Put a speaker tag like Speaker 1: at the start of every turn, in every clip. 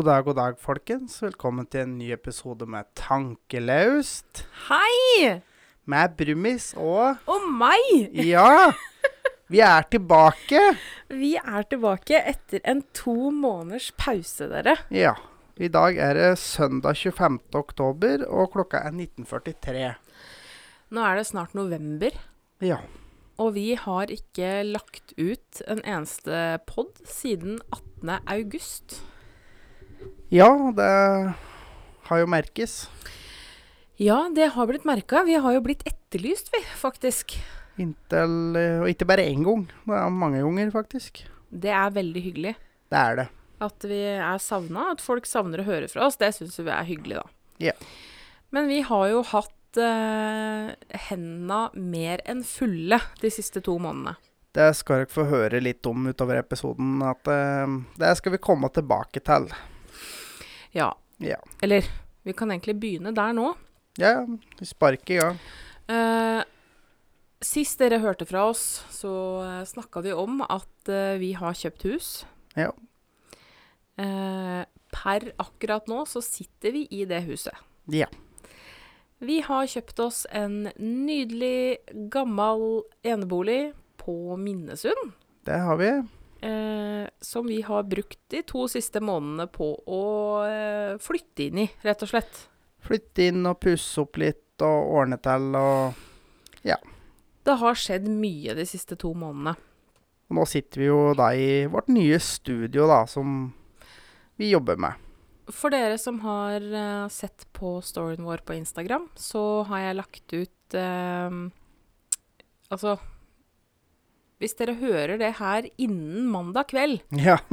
Speaker 1: God dag, god dag, folkens. Velkommen til en ny episode med Tankelaust.
Speaker 2: Hei!
Speaker 1: Med Brumis og
Speaker 2: Og meg!
Speaker 1: Ja! Vi er tilbake.
Speaker 2: Vi er tilbake etter en to måneders pause, dere.
Speaker 1: Ja. I dag er det søndag 25. oktober, og klokka er 19.43.
Speaker 2: Nå er det snart november,
Speaker 1: Ja.
Speaker 2: og vi har ikke lagt ut en eneste pod siden 18. august.
Speaker 1: Ja, det har jo merkes.
Speaker 2: Ja, det har blitt merka. Vi har jo blitt etterlyst, vi, faktisk.
Speaker 1: Inntil Og ikke bare én gang. Det er mange ganger, faktisk.
Speaker 2: Det er veldig hyggelig.
Speaker 1: Det er det.
Speaker 2: At vi er savna, at folk savner å høre fra oss, det syns vi er hyggelig, da.
Speaker 1: Ja.
Speaker 2: Men vi har jo hatt eh, henda mer enn fulle de siste to månedene.
Speaker 1: Det skal dere få høre litt om utover episoden. At eh, det skal vi komme tilbake til.
Speaker 2: Ja.
Speaker 1: Ja.
Speaker 2: Eller vi kan egentlig begynne der nå.
Speaker 1: Ja, vi sparker i gang.
Speaker 2: Eh, sist dere hørte fra oss, så uh, snakka vi om at eh, vi har kjøpt hus.
Speaker 1: Ja.
Speaker 2: Eh, per akkurat nå så sitter vi i det huset.
Speaker 1: Ja.
Speaker 2: Vi har kjøpt oss en nydelig, gammel enebolig på Minnesund.
Speaker 1: Det har vi.
Speaker 2: Eh, som vi har brukt de to siste månedene på å eh, flytte inn i, rett og slett.
Speaker 1: Flytte inn og pusse opp litt og ordne til og ja.
Speaker 2: Det har skjedd mye de siste to månedene.
Speaker 1: Og nå sitter vi jo da i vårt nye studio, da, som vi jobber med.
Speaker 2: For dere som har uh, sett på storyen vår på Instagram, så har jeg lagt ut uh, Altså Hvis dere hører det her innen mandag kveld,
Speaker 1: Ja.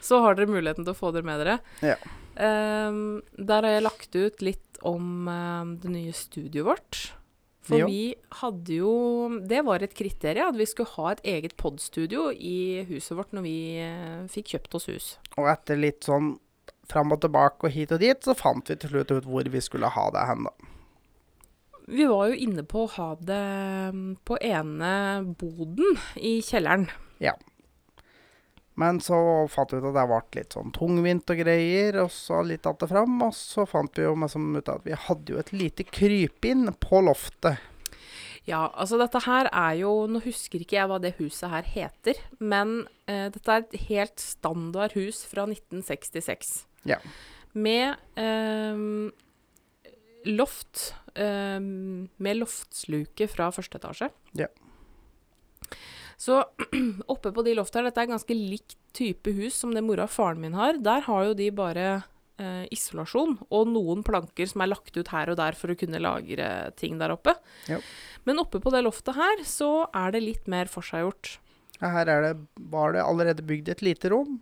Speaker 2: så har dere muligheten til å få det med dere.
Speaker 1: Ja.
Speaker 2: Um, der har jeg lagt ut litt om um, det nye studioet vårt. For
Speaker 1: Jo.
Speaker 2: vi hadde jo Det var et kriterium at vi skulle ha et eget podstudio i huset vårt når vi uh, fikk kjøpt oss hus.
Speaker 1: Og etter litt sånn fram og tilbake og hit og dit, så fant vi til slutt ut hvor vi skulle ha det hen, da.
Speaker 2: Vi var jo inne på å ha det mm, på ene boden i kjelleren. Ja.
Speaker 1: Men så fant vi ut at det ble litt sånn tungvint og greier, og så litt att og fram, og så fant vi jo liksom ut at vi hadde jo et lite krypinn på loftet.
Speaker 2: Ja, altså dette her er jo Nå husker ikke jeg hva det huset her heter, men eh, dette er et helt standard hus fra 1966.
Speaker 1: Ja.
Speaker 2: Med ehm, loft eh, Med loftsluke fra første etasje.
Speaker 1: Ja.
Speaker 2: Så oppe på de loftene her, dette er ganske likt type hus som det mora og faren min har. Der har jo de bare eh, isolasjon og noen planker som er lagt ut her og der for å kunne lagre ting der oppe.
Speaker 1: Ja.
Speaker 2: Men oppe på det loftet her så er det litt mer forseggjort.
Speaker 1: Her er det, var det allerede bygd et lite rom,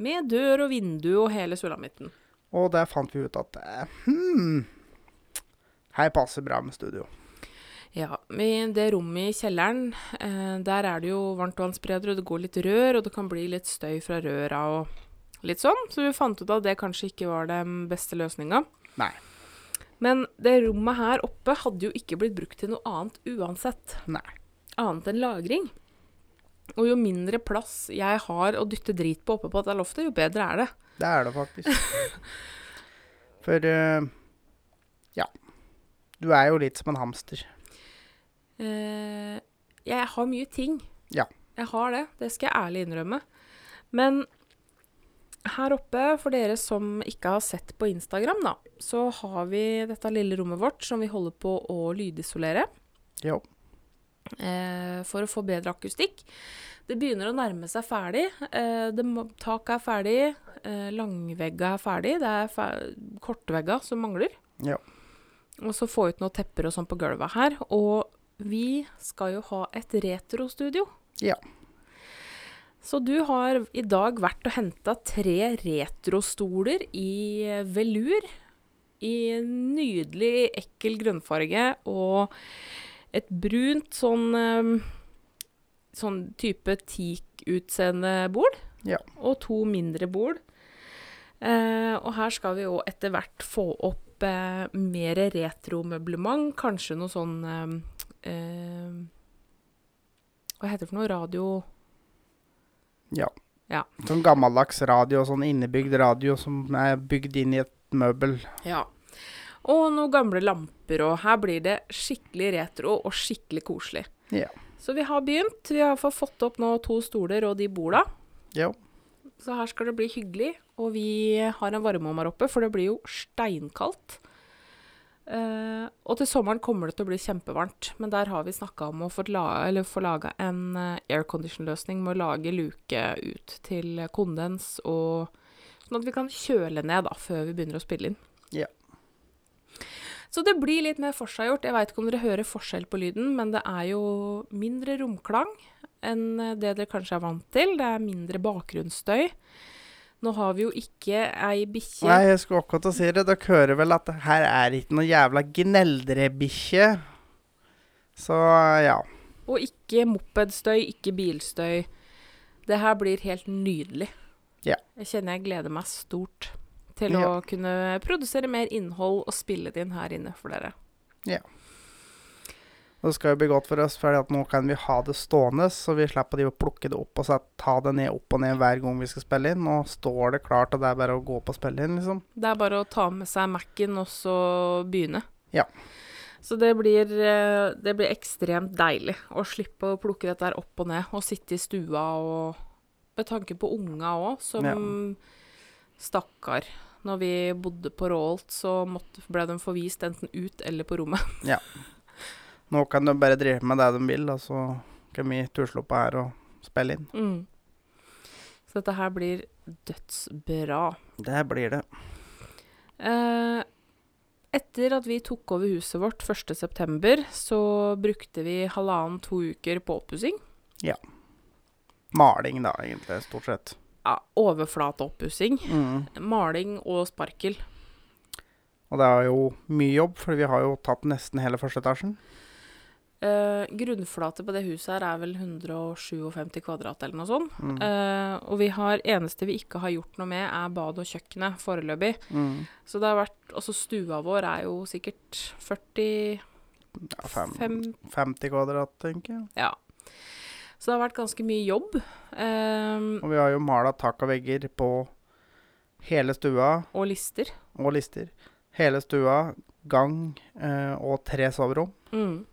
Speaker 2: Med dør og vindu og hele sulamitten.
Speaker 1: og der fant vi ut at eh, hmm, her passer bra med studio.
Speaker 2: Ja, i det rommet i kjelleren, eh, der er det jo varmtvannsspreder, og det går litt rør, og det kan bli litt støy fra røra og litt sånn. Så vi fant ut at det kanskje ikke var den beste løsninga. Men det rommet her oppe hadde jo ikke blitt brukt til noe annet uansett.
Speaker 1: Nei.
Speaker 2: Annet enn lagring. Og jo mindre plass jeg har å dytte drit på oppe på dette loftet, jo bedre er det.
Speaker 1: Det er det faktisk. For uh, ja. Du er jo litt som en hamster.
Speaker 2: Uh, jeg har mye ting.
Speaker 1: Ja.
Speaker 2: Jeg har det. Det skal jeg ærlig innrømme. Men her oppe, for dere som ikke har sett på Instagram, da, så har vi dette lille rommet vårt som vi holder på å lydisolere
Speaker 1: Jo.
Speaker 2: Uh, for å få bedre akustikk. Det begynner å nærme seg ferdig. Eh, det taket er ferdig. Eh, langvegga er ferdig. Det er fer kortvegga som mangler.
Speaker 1: Ja.
Speaker 2: Og så få ut noen tepper og sånn på gulvet her. Og vi skal jo ha et retrostudio.
Speaker 1: Ja.
Speaker 2: Så du har i dag vært og henta tre retrostoler i velur. I nydelig, ekkel grønnfarge og et brunt sånn eh, Sånn type teak-utseende bord.
Speaker 1: Ja.
Speaker 2: Og to mindre bord. Eh, og her skal vi jo etter hvert få opp eh, mer retromøblement. Kanskje noe sånn eh, eh, Hva heter det for noe? Radio
Speaker 1: Ja.
Speaker 2: Ja.
Speaker 1: Sånn gammeldags radio, sånn innebygd radio som er bygd inn i et møbel.
Speaker 2: Ja. Og noen gamle lamper, og her blir det skikkelig retro og skikkelig koselig.
Speaker 1: Ja.
Speaker 2: Så vi har begynt. Vi har fått opp nå to stoler og de borda.
Speaker 1: Jo.
Speaker 2: Så her skal det bli hyggelig. Og vi har en varmeovn oppe, for det blir jo steinkaldt. Uh, og til sommeren kommer det til å bli kjempevarmt. Men der har vi snakka om å få, la laga en uh, aircondition-løsning med å lage luke ut til kondens, og sånn at vi kan kjøle ned da, før vi begynner å spille inn. Så det blir litt mer forseggjort. Jeg veit ikke om dere hører forskjell på lyden, men det er jo mindre romklang enn det dere kanskje er vant til. Det er mindre bakgrunnsstøy. Nå har vi jo ikke ei bikkje
Speaker 1: Nei, jeg skulle akkurat å si det. Dere hører vel at her er ikke noe jævla gneldrebikkje. Så ja.
Speaker 2: Og ikke mopedstøy, ikke bilstøy. Det her blir helt nydelig.
Speaker 1: Ja.
Speaker 2: Jeg kjenner jeg gleder meg stort til
Speaker 1: Ja.
Speaker 2: å kunne produsere mer innhold og spille det inn her inne for dere. Ja.
Speaker 1: Det skal jo bli godt for oss, for nå kan vi ha det stående, så vi slipper de å plukke det opp og ta det ned opp og ned hver gang vi skal spille inn. Nå står det klart, og det er bare å gå opp og spille inn, liksom.
Speaker 2: Det er bare å ta med seg Mac-en og så begynne.
Speaker 1: Ja.
Speaker 2: Så det blir, eh, det blir ekstremt deilig å slippe å plukke dette her opp og ned, og sitte i stua og Med tanke på unga òg, som
Speaker 1: Ja.
Speaker 2: stakkar. Når vi bodde på Rålt, så måtte, ble de forvist enten ut eller på rommet. ja.
Speaker 1: Nå kan de bare drive med det de vil, og så kan vi tusle opp her og spille inn.
Speaker 2: Mm. Så dette her blir dødsbra.
Speaker 1: Det blir det.
Speaker 2: Eh, etter at vi tok over huset vårt 1.9., så brukte vi halvannen-to uker på oppussing.
Speaker 1: Maling, da, egentlig, stort sett.
Speaker 2: Ja, Overflateoppussing.
Speaker 1: Mm.
Speaker 2: Maling og sparkel.
Speaker 1: Og det er jo mye jobb, for vi har jo tatt nesten hele første etasjen.
Speaker 2: Eh, grunnflate på det huset her er vel 157 kvadrat eller noe sånt.
Speaker 1: Mm.
Speaker 2: Eh, og vi har, eneste vi ikke har gjort noe med, er bad og kjøkkenet foreløpig.
Speaker 1: Mm.
Speaker 2: Så det har vært Altså stua vår er jo sikkert 40
Speaker 1: Ja, fem 50 kvadrat, tenker jeg.
Speaker 2: Ja. Så det har vært ganske mye jobb. Um,
Speaker 1: Og vi har jo mala tak og vegger på hele stua
Speaker 2: og lister.
Speaker 1: og lister. Hele stua, gang uh, og tre soverom.
Speaker 2: Mm.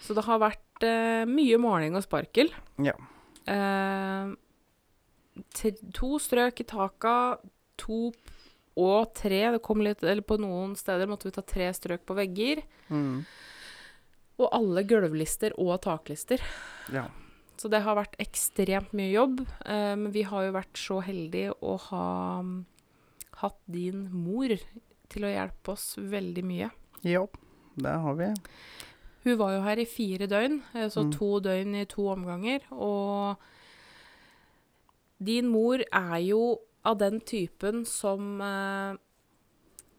Speaker 2: Så det har vært uh, mye maling og sparkel.
Speaker 1: Ja.
Speaker 2: Uh, to strøk i taka, to og tre. Det kom litt, eller på noen steder måtte vi ta tre strøk på vegger.
Speaker 1: Mm.
Speaker 2: Og alle gulvlister og taklister.
Speaker 1: Ja.
Speaker 2: Så det har vært ekstremt mye jobb. Men men vi har jo vært så heldige å ha mm, hatt din mor til å hjelpe oss veldig mye.
Speaker 1: ja, det har vi.
Speaker 2: Hun var jo her i fire døgn, eh, så
Speaker 1: Mm.
Speaker 2: to døgn i to omganger. Og din mor er jo av den typen som eh,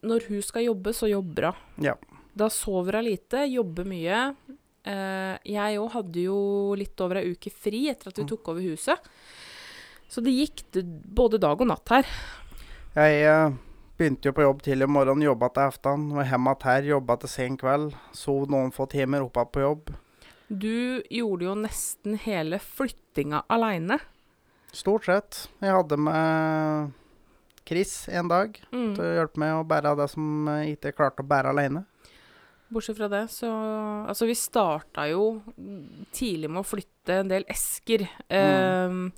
Speaker 2: Når hun skal jobbe, så jobber hun.
Speaker 1: Ja.
Speaker 2: Da sover hun lite, jobber mye. Eh, jeg òg hadde jo litt over ei uke fri etter at vi
Speaker 1: Mm.
Speaker 2: tok over huset. Så det gikk både dag og natt her.
Speaker 1: Jeg eh, begynte jo på jobb tidlig om morgenen, jobba til aften. Var hjemme her, jobba til sen kveld. Sov noen få timer oppe på jobb.
Speaker 2: Du gjorde jo nesten hele flyttinga aleine.
Speaker 1: Stort sett. Jeg hadde med Chris en dag
Speaker 2: Mm.
Speaker 1: til å hjelpe meg å bære det som jeg ikke klarte å bære alene.
Speaker 2: Bortsett fra det, så Altså, vi starta jo tidlig med å flytte en del esker. Ehm,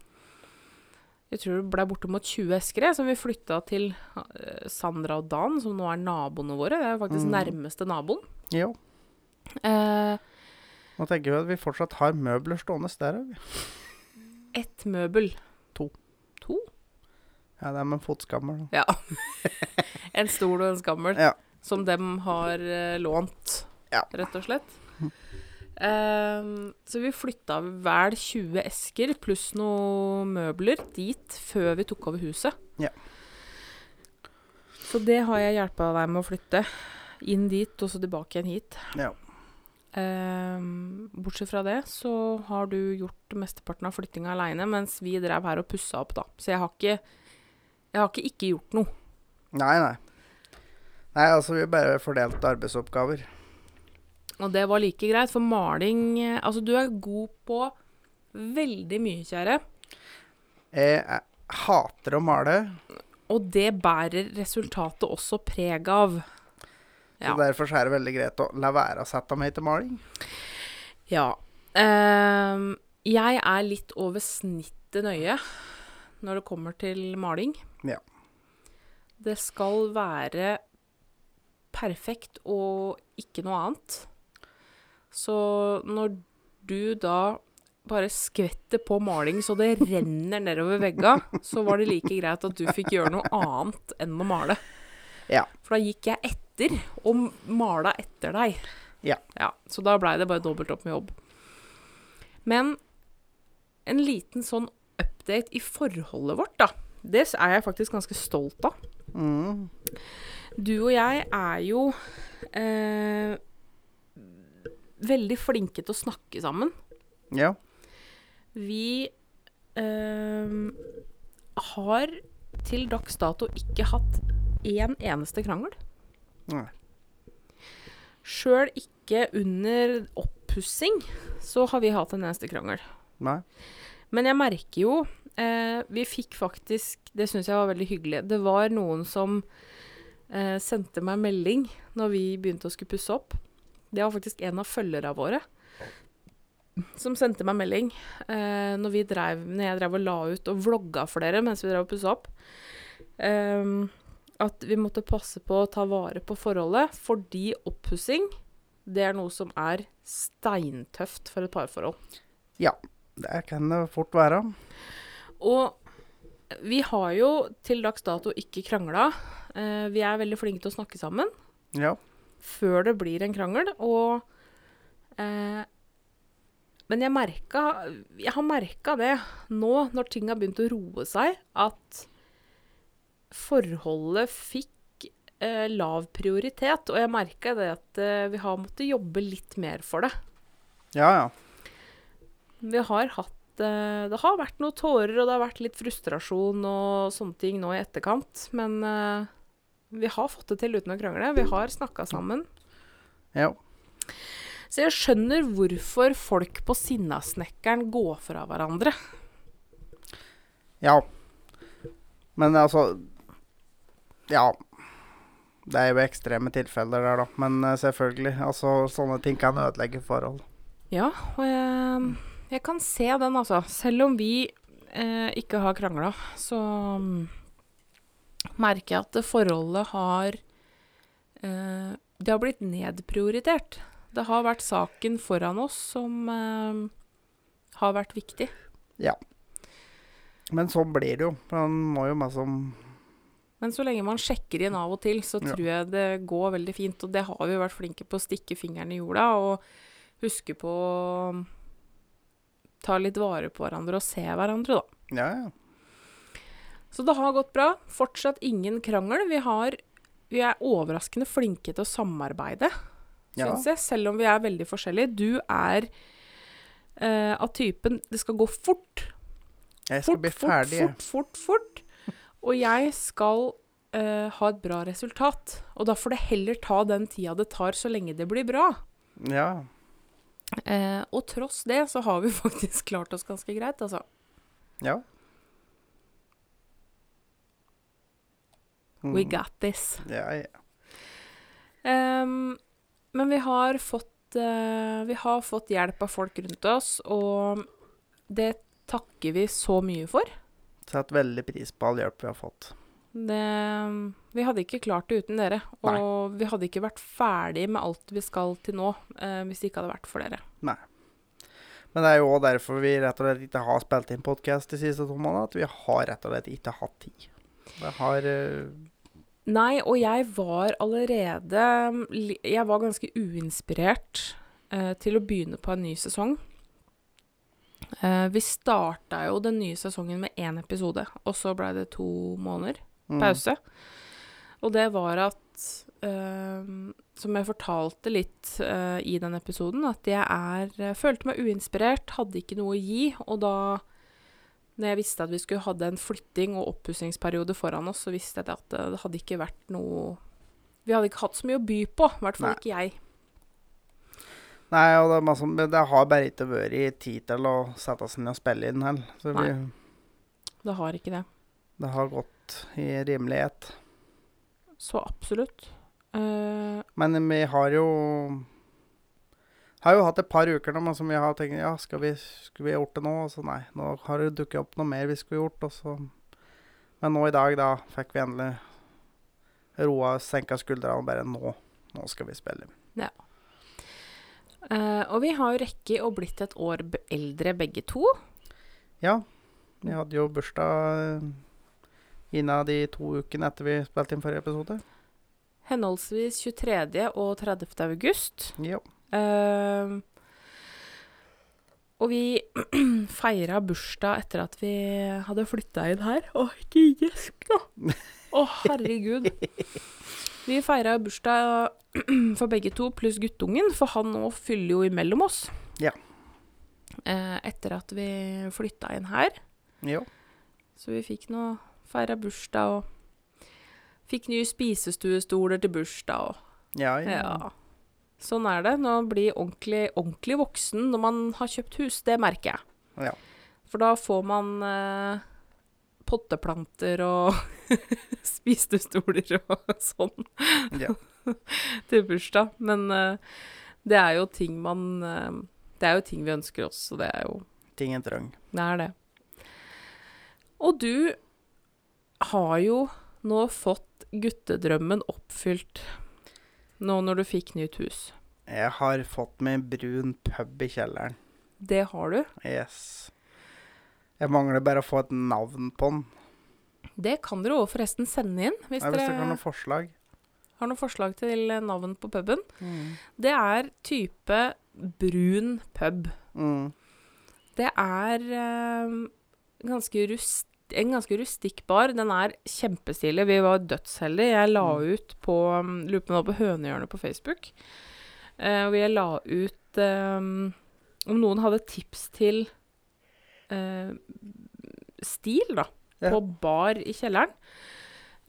Speaker 2: jeg tror det ble bortimot 20 esker som vi flytta til eh, Sandra og Dan, som nå er naboene våre. Det er faktisk
Speaker 1: Mm.
Speaker 2: nærmeste naboen.
Speaker 1: Jo.
Speaker 2: Eh,
Speaker 1: Nå tenker vi at vi fortsatt har møbler stående der. òg.
Speaker 2: Ett møbel.
Speaker 1: To.
Speaker 2: To?
Speaker 1: Ja, det er med en fotskammel.
Speaker 2: Ja. en stol og en skammel.
Speaker 1: Ja.
Speaker 2: Som dem har eh, lånt,
Speaker 1: Ja.
Speaker 2: rett og slett. Ehm, så vi flytta vel 20 esker pluss noen møbler dit før vi tok over huset.
Speaker 1: Ja.
Speaker 2: Så det har jeg hjelpa deg med å flytte. Inn dit, og så tilbake igjen hit.
Speaker 1: Ja.
Speaker 2: Ehm, bortsett fra det så har du gjort mesteparten av flyttinga aleine, mens vi drev her og pussa opp, da. Så jeg har ikke Jeg har ikke ikke gjort noe.
Speaker 1: Nei, nei. Nei, altså vi bare fordelte arbeidsoppgaver.
Speaker 2: Og det var like greit, for maling eh, Altså, du er god på veldig mye, kjære.
Speaker 1: Jeg, jeg hater å male,
Speaker 2: Og det bærer resultatet også preg av. Ja.
Speaker 1: så derfor er det veldig greit å la være å sette meg til maling.
Speaker 2: Ja. Ehm, jeg er litt over snittet nøye når det kommer til maling.
Speaker 1: Ja.
Speaker 2: Det skal være perfekt og ikke noe annet. Så når du da bare skvetter på maling så det renner nedover vegga, så var det like greit at du fikk gjøre noe annet enn å male.
Speaker 1: Ja.
Speaker 2: For da gikk jeg etter og mala etter deg.
Speaker 1: Ja.
Speaker 2: Ja, så da blei det bare dobbelt opp med jobb. Men en liten sånn update i forholdet vårt, da. Det er jeg faktisk ganske stolt av.
Speaker 1: Mm.
Speaker 2: Du og jeg er jo eh, veldig flinke til å snakke sammen.
Speaker 1: Ja.
Speaker 2: Vi eh, har til dags dato ikke hatt én eneste krangel.
Speaker 1: Nei.
Speaker 2: Sjøl ikke under oppussing så har vi hatt en eneste krangel.
Speaker 1: Nei.
Speaker 2: Men jeg merker jo eh, Vi fikk faktisk Det syns jeg var veldig hyggelig. Det var noen som eh, sendte meg melding når vi begynte å skulle pusse opp. Det var faktisk en av følgerne våre som sendte meg melding eh, når, vi drev, når jeg drev og la ut og vlogga for dere mens vi drev og pussa opp. Eh, at vi måtte passe på å ta vare på forholdet fordi oppussing det er noe som er steintøft for et parforhold.
Speaker 1: Ja, Det kan det fort være.
Speaker 2: Og vi har jo til dags dato ikke krangla. Uh, vi er veldig flinke til å snakke sammen
Speaker 1: Ja.
Speaker 2: før det blir en krangel. Og uh, Men jeg merka Jeg har merka det nå, når ting har begynt å roe seg, at forholdet fikk eh, lav prioritet. Og jeg merka det at eh, vi har måttet jobbe litt mer for det.
Speaker 1: Ja, ja.
Speaker 2: Vi har hatt eh, Det har vært noen tårer, og det har vært litt frustrasjon og sånne ting nå i etterkant. Men uh, vi har fått det til uten å krangle. Vi har snakka sammen.
Speaker 1: Ja.
Speaker 2: Så jeg skjønner hvorfor folk på Sinnasnekkeren går fra hverandre.
Speaker 1: Ja. Men altså Ja. Det er jo ekstreme tilfeller der, da. Men eh, selvfølgelig. Altså, sånne ting kan ødelegge forhold.
Speaker 2: Ja, og jeg, jeg kan se den, altså. Selv om vi eh, ikke har krangla, så mm, merker jeg at forholdet har eh, Det har blitt nedprioritert. Det har vært saken foran oss som eh, har vært viktig. Ja.
Speaker 1: Men sånn blir det jo. Man må jo liksom
Speaker 2: Men så lenge man sjekker inn av og til, så
Speaker 1: Ja.
Speaker 2: tror jeg det går veldig fint. Og det har vi vært flinke på å stikke fingeren i jorda og huske på ta litt vare på hverandre og se hverandre, da.
Speaker 1: Ja, ja.
Speaker 2: Så det har gått bra. Fortsatt ingen krangel. Vi, har, vi er overraskende flinke til å samarbeide,
Speaker 1: ja.
Speaker 2: syns jeg. Selv om vi er veldig forskjellige. Du er eh, av typen Det skal gå fort.
Speaker 1: Jeg skal
Speaker 2: Fort,
Speaker 1: bli
Speaker 2: fort,
Speaker 1: ferdig.
Speaker 2: fort, fort, fort. Og jeg skal eh, ha et bra resultat. Og da får det heller ta den tida det tar, så lenge det blir bra.
Speaker 1: Ja.
Speaker 2: Eh, og tross det så har vi faktisk klart oss ganske greit, altså.
Speaker 1: Ja.
Speaker 2: We
Speaker 1: Mm.
Speaker 2: got this.
Speaker 1: Ja, ja.
Speaker 2: Um, men vi har fått uh, Vi har fått hjelp av folk rundt oss, og det takker vi så mye for.
Speaker 1: Setter veldig pris på all hjelp vi har fått.
Speaker 2: Det, vi hadde ikke klart det uten dere. Og vi hadde ikke vært ferdig med alt vi skal til nå, eh, hvis det ikke hadde vært for dere. Nei.
Speaker 1: Men det er jo òg derfor vi rett og slett ikke har spilt inn podkast de siste to månedene. At vi har rett og slett ikke hatt tid. Det har eh,
Speaker 2: Nei, og jeg var allerede Jeg var ganske uinspirert eh, til å begynne på en ny sesong. Eh, vi starta jo den nye sesongen med én episode, og så blei det to måneder
Speaker 1: mm,
Speaker 2: pause. Og det var at eh, Som jeg fortalte litt eh, i den episoden, at jeg er eh, Følte meg uinspirert, hadde ikke noe å gi. Og da når jeg visste at vi skulle hadde en flytting og oppussingsperiode foran oss, så visste jeg at det, hadde ikke vært noe Vi hadde ikke hatt så mye å by på. I hvert fall
Speaker 1: Nei.
Speaker 2: ikke jeg.
Speaker 1: Nei, og det, er masse, men det har bare ikke vært tid til å sette seg ned og spille inn heller. Nei,
Speaker 2: Det har ikke det.
Speaker 1: Det har gått i rimelighet.
Speaker 2: Så absolutt. Uh,
Speaker 1: Men vi har jo har jo hatt et par uker nå som vi har tenkt ja, skal vi, skulle vi gjort det nå? Og så nei, nå har det dukket opp noe mer vi skulle gjort. Og så. Men nå i dag, da fikk vi endelig roa, senka skuldrene og bare nå, nå skal vi spille.
Speaker 2: eh, og vi har jo rekke og blitt et år eldre begge to.
Speaker 1: Ja, vi hadde jo bursdag innen de to ukene etter vi spilte inn forrige episode.
Speaker 2: Henholdsvis 23. og 30. august.
Speaker 1: Ja.
Speaker 2: Uh, og vi feira bursdag etter at vi hadde flytta inn her. Å, ikke gjesp, da! Å, herregud. Vi feira bursdag for begge to, pluss guttungen, for han nå fyller jo imellom oss.
Speaker 1: Ja.
Speaker 2: Eh, etter at vi flytta inn her.
Speaker 1: Ja.
Speaker 2: Så vi fikk nå feira bursdag og fikk nye spisestuestoler til bursdag og
Speaker 1: Ja, ja.
Speaker 2: ja. Sånn er det. Når man blir ordentlig, ordentlig voksen når man har kjøpt hus, det merker jeg.
Speaker 1: Ja.
Speaker 2: For da får man eh, potteplanter og spisestoler og sånn
Speaker 1: ja.
Speaker 2: til bursdag. Men eh, det er jo ting man eh, Det er jo ting vi ønsker oss, så det er jo
Speaker 1: Ting en trang.
Speaker 2: Det er det. Og du har jo nå fått guttedrømmen oppfylt nå når du fikk nytt hus.
Speaker 1: Jeg har fått meg brun pub i kjelleren.
Speaker 2: Det har du.
Speaker 1: Yes. Jeg mangler bare å få et navn på den.
Speaker 2: Det kan dere òg forresten sende inn, hvis
Speaker 1: Ja, hvis dere har noen forslag.
Speaker 2: har noen forslag til navn på puben. Det er type brun pub.
Speaker 1: Mm.
Speaker 2: Det er eh, ganske rust, en ganske rustikk bar. Den er kjempestilig. Vi var dødsheldige. Jeg la
Speaker 1: Mm.
Speaker 2: ut på um, Lurer på om det var på Hønehjørnet på Facebook. Eh, hvor jeg la ut eh, om noen hadde tips til eh, stil, da.
Speaker 1: Ja.
Speaker 2: På bar i kjelleren.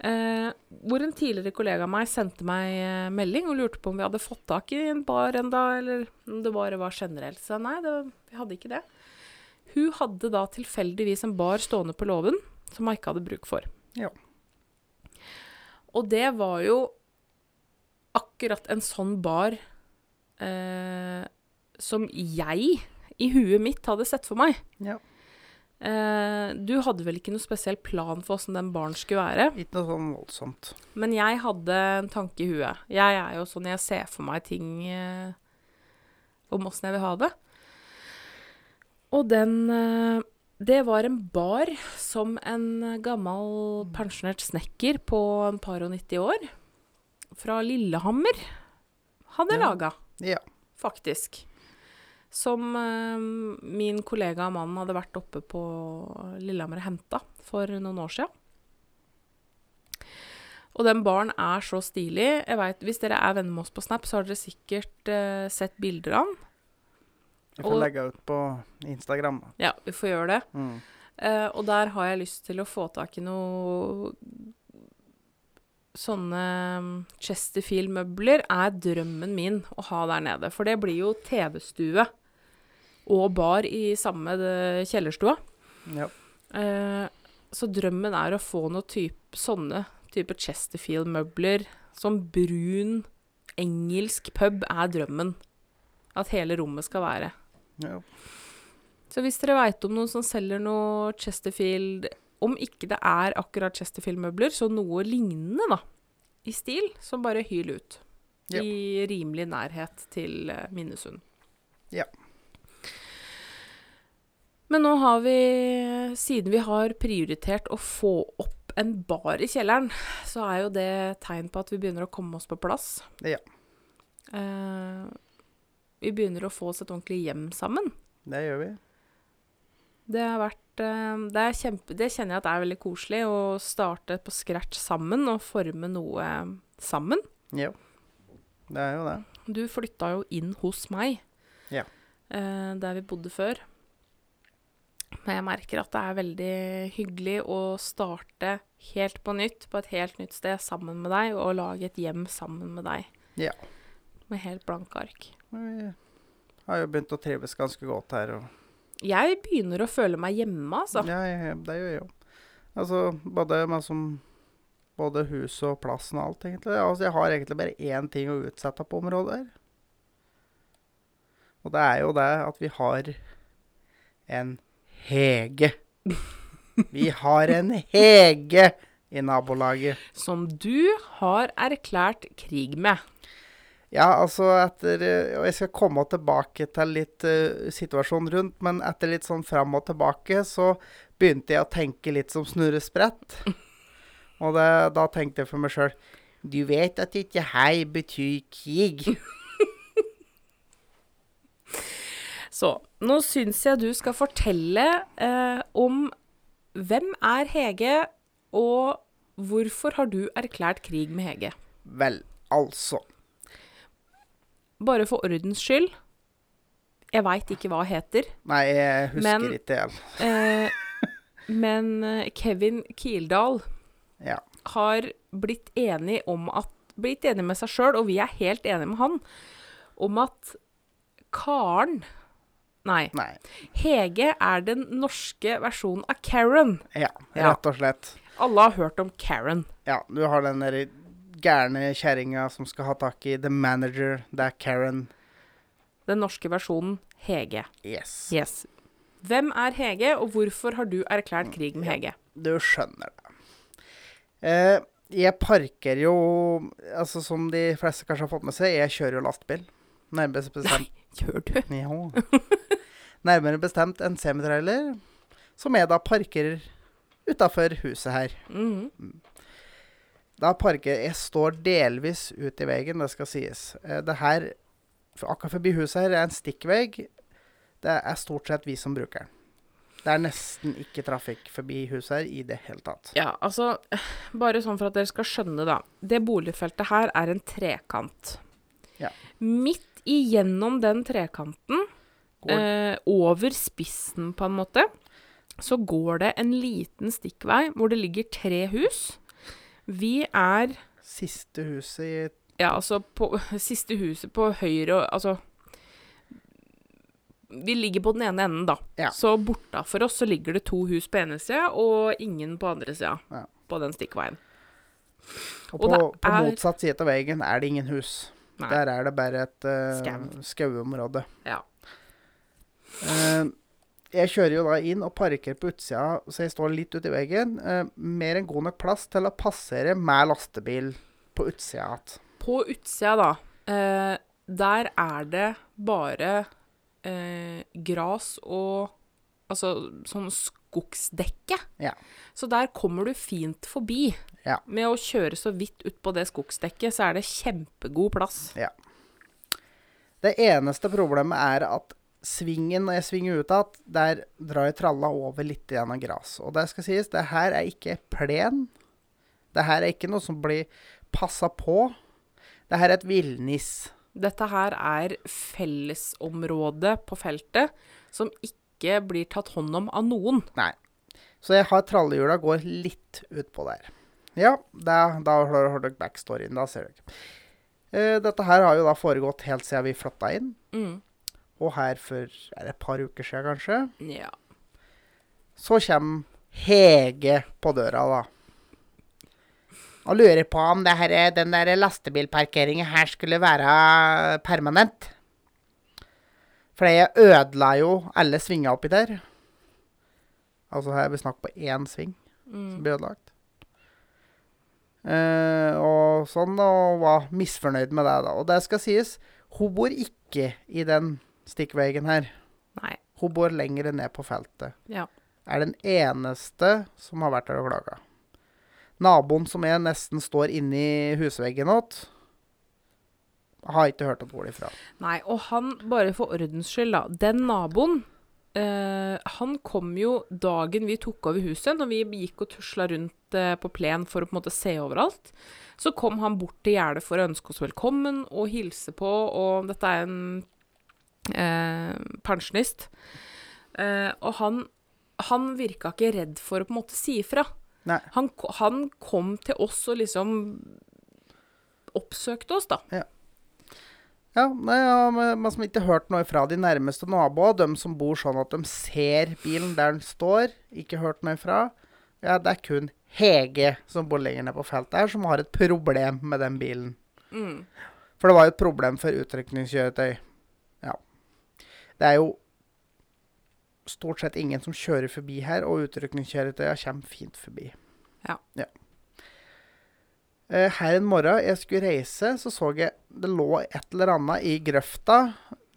Speaker 2: Eh, hvor en tidligere kollega av meg sendte meg eh, melding og lurte på om vi hadde fått tak i en bar enda, eller om det bare var generelt. Så nei, det, vi hadde ikke det. Hun hadde da tilfeldigvis en bar stående på låven som ikke hadde bruk for.
Speaker 1: Ja.
Speaker 2: Og det var jo akkurat en sånn bar eh, som jeg i huet mitt hadde sett for meg.
Speaker 1: Ja.
Speaker 2: Eh, du hadde vel ikke noe spesiell plan for åssen den baren skulle være?
Speaker 1: Ikke noe sånn voldsomt.
Speaker 2: Men jeg hadde en tanke i huet. Jeg er jo sånn jeg ser for meg ting eh, om åssen jeg vil ha det. Og den eh, Det var en bar som en gammel pensjonert snekker på en par og 90 år fra Lillehammer hadde
Speaker 1: Ja.
Speaker 2: laga,
Speaker 1: Ja.
Speaker 2: faktisk. Som eh, min kollega og mannen hadde vært oppe på Lillehammer og henta for noen år sia. Og den baren er så stilig. Jeg vet, Hvis dere er venner med oss på Snap, så har dere sikkert eh, sett bilder av den.
Speaker 1: Jeg får
Speaker 2: Og-
Speaker 1: legge ut på Instagram.
Speaker 2: Ja, vi får gjøre det.
Speaker 1: Mm.
Speaker 2: Uh, og der har jeg lyst til å få tak i noe Sånne mm, Chesterfield-møbler er drømmen min å ha der nede. For det blir jo TV-stue og bar i samme eh, kjellerstua.
Speaker 1: Ja.
Speaker 2: Uh, så drømmen er å få noe type, sånne type Chesterfield-møbler. Som brun, engelsk pub er drømmen. At hele rommet skal være.
Speaker 1: Ja.
Speaker 2: Så hvis dere veit om noen som selger noe Chesterfield Om ikke det er akkurat Chesterfield-møbler, så noe lignende, da. I stil, så bare hyl ut.
Speaker 1: Ja.
Speaker 2: I rimelig nærhet til eh, Minnesund.
Speaker 1: Ja.
Speaker 2: Men nå har vi, siden vi har prioritert å få opp en bar i kjelleren, så er jo det tegn på at vi begynner å komme oss på plass.
Speaker 1: Ja.
Speaker 2: Eh, vi begynner å få oss et ordentlig hjem sammen.
Speaker 1: Det gjør vi.
Speaker 2: Det har vært eh, det, er kjempe, det kjenner jeg at er veldig koselig, å starte på scratch sammen og forme noe sammen.
Speaker 1: Ja. Det er jo det.
Speaker 2: Du flytta jo inn hos meg,
Speaker 1: Ja.
Speaker 2: eh, der vi bodde før. Men jeg merker at det er veldig hyggelig å starte helt på nytt, på et helt nytt sted sammen med deg, og lage et hjem sammen med deg.
Speaker 1: Ja.
Speaker 2: Med helt blanke ark.
Speaker 1: Vi har jo begynt å trives ganske godt her.
Speaker 2: Jeg begynner å føle meg hjemme, altså.
Speaker 1: ja, ja, det gjør jeg òg. Altså både som både huset og plassen og alt, egentlig. Altså, jeg har egentlig bare én ting å utsette på området her. Og det er jo det at vi har en Hege. Vi har en Hege i nabolaget.
Speaker 2: Som du har erklært krig med.
Speaker 1: Ja, altså etter eh, Og jeg skal komme tilbake til litt uh, situasjonen rundt, men etter litt sånn fram og tilbake, så begynte jeg å tenke litt som Snurre Sprett. Og det, da tenkte jeg for meg sjøl Du vet at ikke hei betyr krig.
Speaker 2: Så nå syns jeg du skal fortelle eh, om hvem er Hege, og hvorfor har du erklært krig med Hege?
Speaker 1: Vel, altså.
Speaker 2: Bare for ordens skyld. Jeg veit ikke hva heter,
Speaker 1: Nei, jeg husker
Speaker 2: Men-
Speaker 1: ikke igjen.
Speaker 2: eh, men eh, Kevin Kildahl
Speaker 1: Ja.
Speaker 2: har blitt enig om at Blitt enig med seg sjøl, og vi er helt enige med han, om at Karen Nei.
Speaker 1: Nei.
Speaker 2: Hege er den norske versjonen av Karen.
Speaker 1: Ja,
Speaker 2: Ja.
Speaker 1: rett og slett.
Speaker 2: Alle har hørt om Karen.
Speaker 1: Ja, du har den der gærne kjerringa som skal ha tak i the manager. Det er Karen.
Speaker 2: Den norske versjonen Hege.
Speaker 1: Yes.
Speaker 2: Yes. Hvem er Hege, og hvorfor har du erklært krig med Hege?
Speaker 1: Du skjønner det. Eh, jeg parker jo Altså, som de fleste kanskje har fått med seg, jeg kjører jo lastebil. Nærmere bestemt
Speaker 2: Gjør du?
Speaker 1: Jo. Nærmere bestemt en semitrailer, som jeg da parker utafor huset her.
Speaker 2: Mhm.
Speaker 1: Da parker Jeg står delvis ut i veien, det skal sies. Eh, det her Akkurat forbi huset her er en stikkvegg. Det er stort sett vi som bruker den. Det er nesten ikke trafikk forbi huset her i det hele tatt.
Speaker 2: Ja, altså Bare sånn for at dere skal skjønne, da. Det boligfeltet her er en trekant.
Speaker 1: Ja.
Speaker 2: Midt igjennom den trekanten, eh, over spissen på en måte, så går det en liten stikkvei hvor det ligger tre hus. Vi er
Speaker 1: Siste huset i
Speaker 2: Ja, altså på siste huset på høyre Altså Vi ligger på den ene enden, da.
Speaker 1: Ja.
Speaker 2: Så bortafor oss så ligger det to hus på ene sida og ingen på andre sida.
Speaker 1: Ja.
Speaker 2: På den stikkveien.
Speaker 1: Og
Speaker 2: Og
Speaker 1: på, på
Speaker 2: er-
Speaker 1: motsatt side av veien er det ingen hus.
Speaker 2: Nei.
Speaker 1: Der er det bare et uh, skauområde.
Speaker 2: Ja.
Speaker 1: Eh, jeg kjører jo da inn og parker på utsida, så jeg står litt uti i veggen. Eh, mer enn god nok plass til å passere med lastebil på utsida igjen.
Speaker 2: På utsida, da, eh, der er det bare eh, gras og Altså sånn skogsdekke.
Speaker 1: Ja.
Speaker 2: Så der kommer du fint forbi.
Speaker 1: Ja.
Speaker 2: Med å kjøre så vidt utpå det skogsdekket, så er det kjempegod plass. Ja.
Speaker 1: Det eneste problemet er at svingen, når jeg svinger ut igjen, der drar jeg tralla over litt av gras. Og det skal sies, det her er ikke plen. Det her er ikke noe som blir passa på. Det her er et villnis.
Speaker 2: Dette her er fellesområde på feltet som ikke blir tatt hånd om av noen.
Speaker 1: Nei. Så jeg har trallehjula går litt utpå der. Ja, da, da har dere backstoryen. Da ser dere. Uh, dette her har jo da foregått helt siden vi flytta inn.
Speaker 2: Mm.
Speaker 1: Og her for er det et par uker siden, kanskje.
Speaker 2: Ja.
Speaker 1: Så kommer Hege på døra, da. Og lurer på om det her, den der lastebilparkeringen her skulle være permanent. For jeg ødela jo alle svinger oppi der. Altså her er vi snakk på én sving som blir ødelagt. Uh, og sånn, og var misfornøyd med det, da. Og det skal sies, hun bor ikke i den stikkveggen her.
Speaker 2: Nei.
Speaker 1: Hun bor lenger ned på feltet.
Speaker 2: Ja.
Speaker 1: Er den eneste som har vært der og klaga. Naboen som jeg nesten står inni husveggen åt, har ikke hørt et ord ifra.
Speaker 2: Nei, og han, bare for ordens skyld, da. Den naboen, eh, han kom jo dagen vi tok over huset, når vi gikk og tusla rundt eh, på plen for å på en måte se overalt. Så kom han bort til gjerdet for å ønske oss velkommen og hilse på, og dette er en pensjonist. Eh, og han, han virka ikke redd for å på en måte si ifra. Han, han kom til oss og liksom oppsøkte oss, da.
Speaker 1: Ja, nei, ja, men som ikke hørt noe fra de nærmeste naboene, de som bor sånn at de ser bilen der den står, ikke hørt noe fra. Ja, det er kun Hege som bor lenger ned på feltet her, som har et problem med den bilen.
Speaker 2: Mm.
Speaker 1: For det var jo et problem for utrykningskjøretøy. Det er jo stort sett ingen som kjører forbi her, og utrykningskjøretøya kommer fint forbi.
Speaker 2: Ja.
Speaker 1: ja. Her en morgen jeg skulle reise, så så jeg det lå et eller annet i grøfta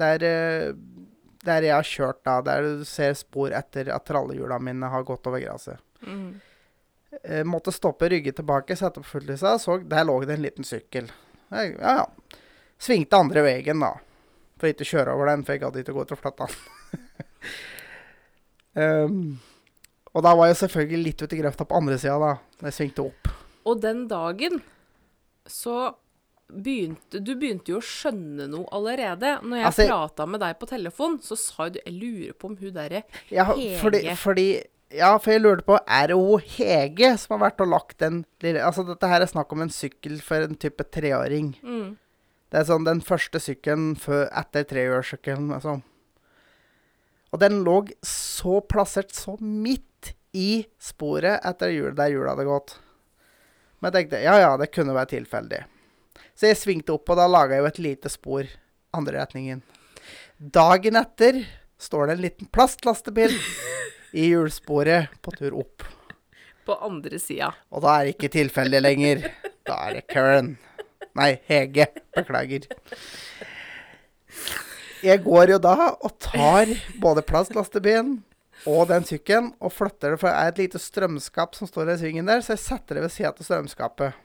Speaker 1: der, eh, der jeg har kjørt da, der du ser spor etter at trallehjula mine har gått over gresset.
Speaker 2: Mm.
Speaker 1: Eh, måtte stoppe, rygge tilbake, sette på fulllysa. Så der lå det en liten sykkel. Ja, ja. Svingte andre veien, da. For ikke å kjøre over den, for jeg gadd ikke gå til å flytte den. um, og da var jeg selvfølgelig litt ute i grøfta på andre sida, da. Da jeg svingte opp.
Speaker 2: Og den dagen så begynte Du begynte jo å skjønne noe allerede. Når jeg
Speaker 1: Altså-
Speaker 2: prata med deg på telefon, så sa du Jeg lurer på om hun derre
Speaker 1: Ja,
Speaker 2: Hege.
Speaker 1: fordi, fordi Ja, for jeg lurte på Er det hun Hege som har vært og lagt den lille Altså, dette her er snakk om en sykkel for en type treåring.
Speaker 2: mm.
Speaker 1: Det er sånn den første sykkelen før, etter trehjulssykkelen, Altså. Og den lå så plassert så midt i sporet etter hjul, der hjulet hadde gått. Men jeg tenkte ja, ja, det kunne være tilfeldig. Så jeg svingte opp, og da laga jeg jo et lite spor andre retningen. Dagen etter står det en liten plastlastebil i hjulsporet på tur opp.
Speaker 2: På andre sida.
Speaker 1: Og da er det ikke tilfeldig lenger. Da er det Karen. Nei, Hege. Beklager. Jeg går jo da og tar både plastlastebilen og den sykkelen og flytter det, for det er et lite strømskap som står i svingen der, så jeg setter det ved sida av strømskapet.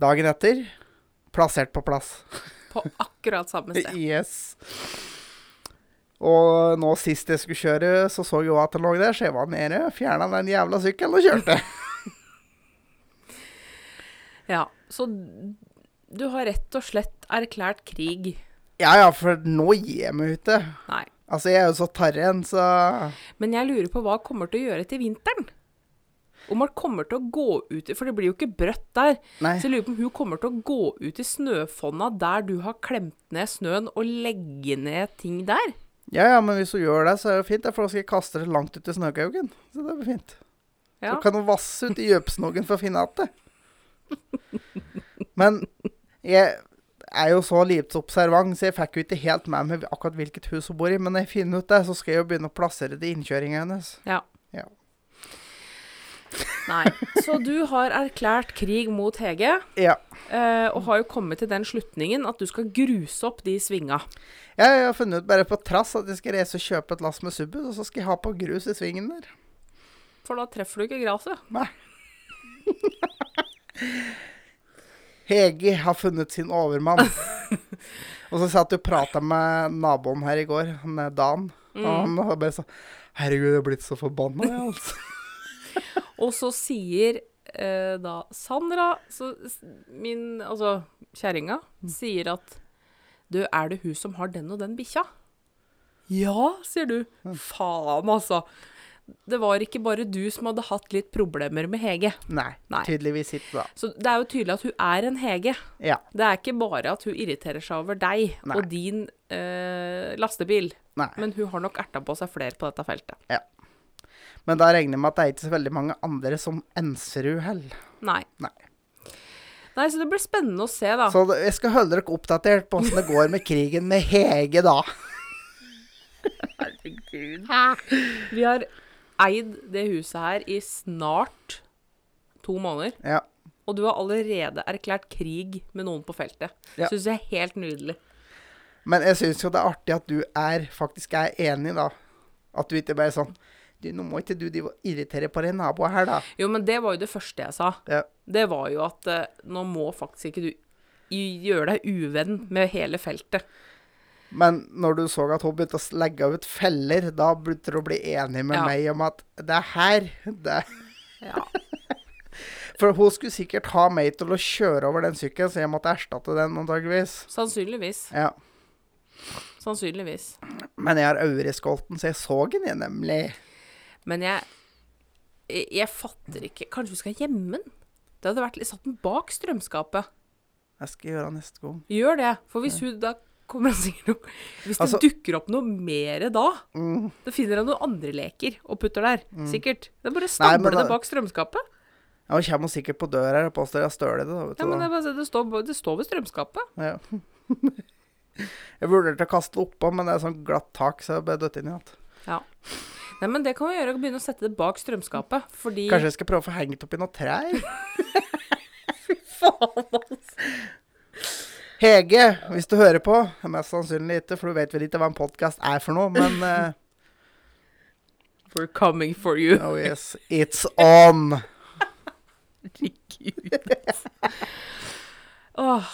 Speaker 1: Dagen etter plassert på plass.
Speaker 2: På akkurat samme sted.
Speaker 1: Yes. Og nå sist jeg skulle kjøre, så så jeg jo at det lå der, så jeg var nede, fjerna den jævla sykkelen og kjørte.
Speaker 2: Ja. Så du har rett og slett erklært krig.
Speaker 1: Ja ja, for nå gir jeg meg ute.
Speaker 2: Nei.
Speaker 1: Altså, jeg er jo så tarren, så
Speaker 2: Men jeg lurer på hva han kommer til å gjøre til vinteren. Om han kommer til å gå ut For det blir jo ikke brøtt der.
Speaker 1: Nei.
Speaker 2: Så jeg lurer på om hun kommer til å gå ut i snøfonna der du har klemt ned snøen, og legge ned ting der.
Speaker 1: Ja ja, men hvis hun gjør det, så er det fint, for da skal jeg kaste det langt ut i snøkauken. Så det blir fint.
Speaker 2: Ja.
Speaker 1: Så kan hun vasse ut i gjøpsnogen for å finne igjen det. Men jeg er jo så lite observant, så jeg fikk jo ikke helt med meg akkurat hvilket hus hun bor i. Men når jeg finner ut det, så skal jeg jo begynne å plassere det i innkjøringa hennes.
Speaker 2: Ja.
Speaker 1: Ja.
Speaker 2: Nei. Så du har erklært krig mot Hege,
Speaker 1: Ja.
Speaker 2: eh, og har jo kommet til den slutningen at du skal gruse opp de svinga.
Speaker 1: Jeg har funnet ut bare på trass at jeg skal reise og kjøpe et lass med subbus, og så skal jeg ha på grus i svingen der.
Speaker 2: For da treffer du ikke gresset.
Speaker 1: Nei. Hege har funnet sin overmann. og så satt du og prata med naboen her i går, han er Dan. Og han bare sånn Herregud, jeg er blitt så forbanna, jeg, altså.
Speaker 2: Og så sier eh, da Sandra, så, min Altså kjerringa, sier at Du, er det hun som har den og den bikkja? Ja, sier du. Faen, altså. Det var ikke bare du som hadde hatt litt problemer med Hege.
Speaker 1: Nei,
Speaker 2: Nei.
Speaker 1: tydeligvis ikke, da.
Speaker 2: Så det er jo tydelig at hun er en Hege.
Speaker 1: Ja.
Speaker 2: Det er ikke bare at hun irriterer seg over deg
Speaker 1: Nei.
Speaker 2: og din eh, lastebil,
Speaker 1: Nei.
Speaker 2: men hun har nok erta på seg flere på dette feltet. Ja.
Speaker 1: Men da regner jeg med at det er ikke så veldig mange andre som enser heller.
Speaker 2: Nei.
Speaker 1: Nei.
Speaker 2: Nei, så det blir spennende å se, da.
Speaker 1: Så jeg skal holde dere oppdatert på åssen det går med krigen med Hege da. Herregud.
Speaker 2: Vi har eid det huset her i snart to måneder,
Speaker 1: Ja.
Speaker 2: og du har allerede erklært krig med noen på feltet.
Speaker 1: Ja.
Speaker 2: Syns jeg er helt nydelig.
Speaker 1: Men jeg syns jo det er artig at du er, faktisk er enig, da. At du ikke bare er sånn du, Nå må ikke du de irritere på de naboene her, da.
Speaker 2: Jo, men det var jo det første jeg sa.
Speaker 1: Ja.
Speaker 2: Det var jo at eh, nå må faktisk ikke du gjøre deg uvenn med hele feltet.
Speaker 1: Men når du så at hun begynte å legge ut feller, da begynte du å bli enig med
Speaker 2: Ja.
Speaker 1: meg om at det er her det
Speaker 2: Ja.
Speaker 1: For hun skulle sikkert ha meg til å kjøre over den sykkelen, så jeg måtte erstatte den antageligvis.
Speaker 2: Sannsynligvis.
Speaker 1: Ja.
Speaker 2: Sannsynligvis.
Speaker 1: Men jeg har Auriskolten, så jeg så den, jeg, nemlig.
Speaker 2: Men jeg, jeg Jeg fatter ikke Kanskje vi skal gjemme den? Det hadde vært litt satt den bak strømskapet.
Speaker 1: Jeg skal gjøre det neste gang.
Speaker 2: Gjør det. For hvis hun da kommer han sikkert nok Hvis det
Speaker 1: Altså-
Speaker 2: dukker opp noe mer da,
Speaker 1: Mm.
Speaker 2: da finner han noen andre leker og putter der. Sikkert. Det er bare
Speaker 1: Nei,
Speaker 2: det bak strømskapet.
Speaker 1: Ja, Han kommer sikkert på døra her og påstår jeg støler det. Da, vet
Speaker 2: Ja, men det, bare, det, står, det står ved strømskapet.
Speaker 1: Ja. jeg vurderte å kaste det oppå, men det er sånn glatt tak, så jeg ble dødt inn i alt.
Speaker 2: Nei, men det kan vi gjøre. Begynne å sette det bak strømskapet. Fordi
Speaker 1: Kanskje jeg skal prøve å få hengt opp i noen trær?
Speaker 2: Faen, altså.
Speaker 1: Hege, hvis du hører på Mest sannsynlig ikke, for du vet vel ikke hva en podkast er for noe, men uh,
Speaker 2: We're coming for you.
Speaker 1: Oh yes, it's on!
Speaker 2: Herregud. oh.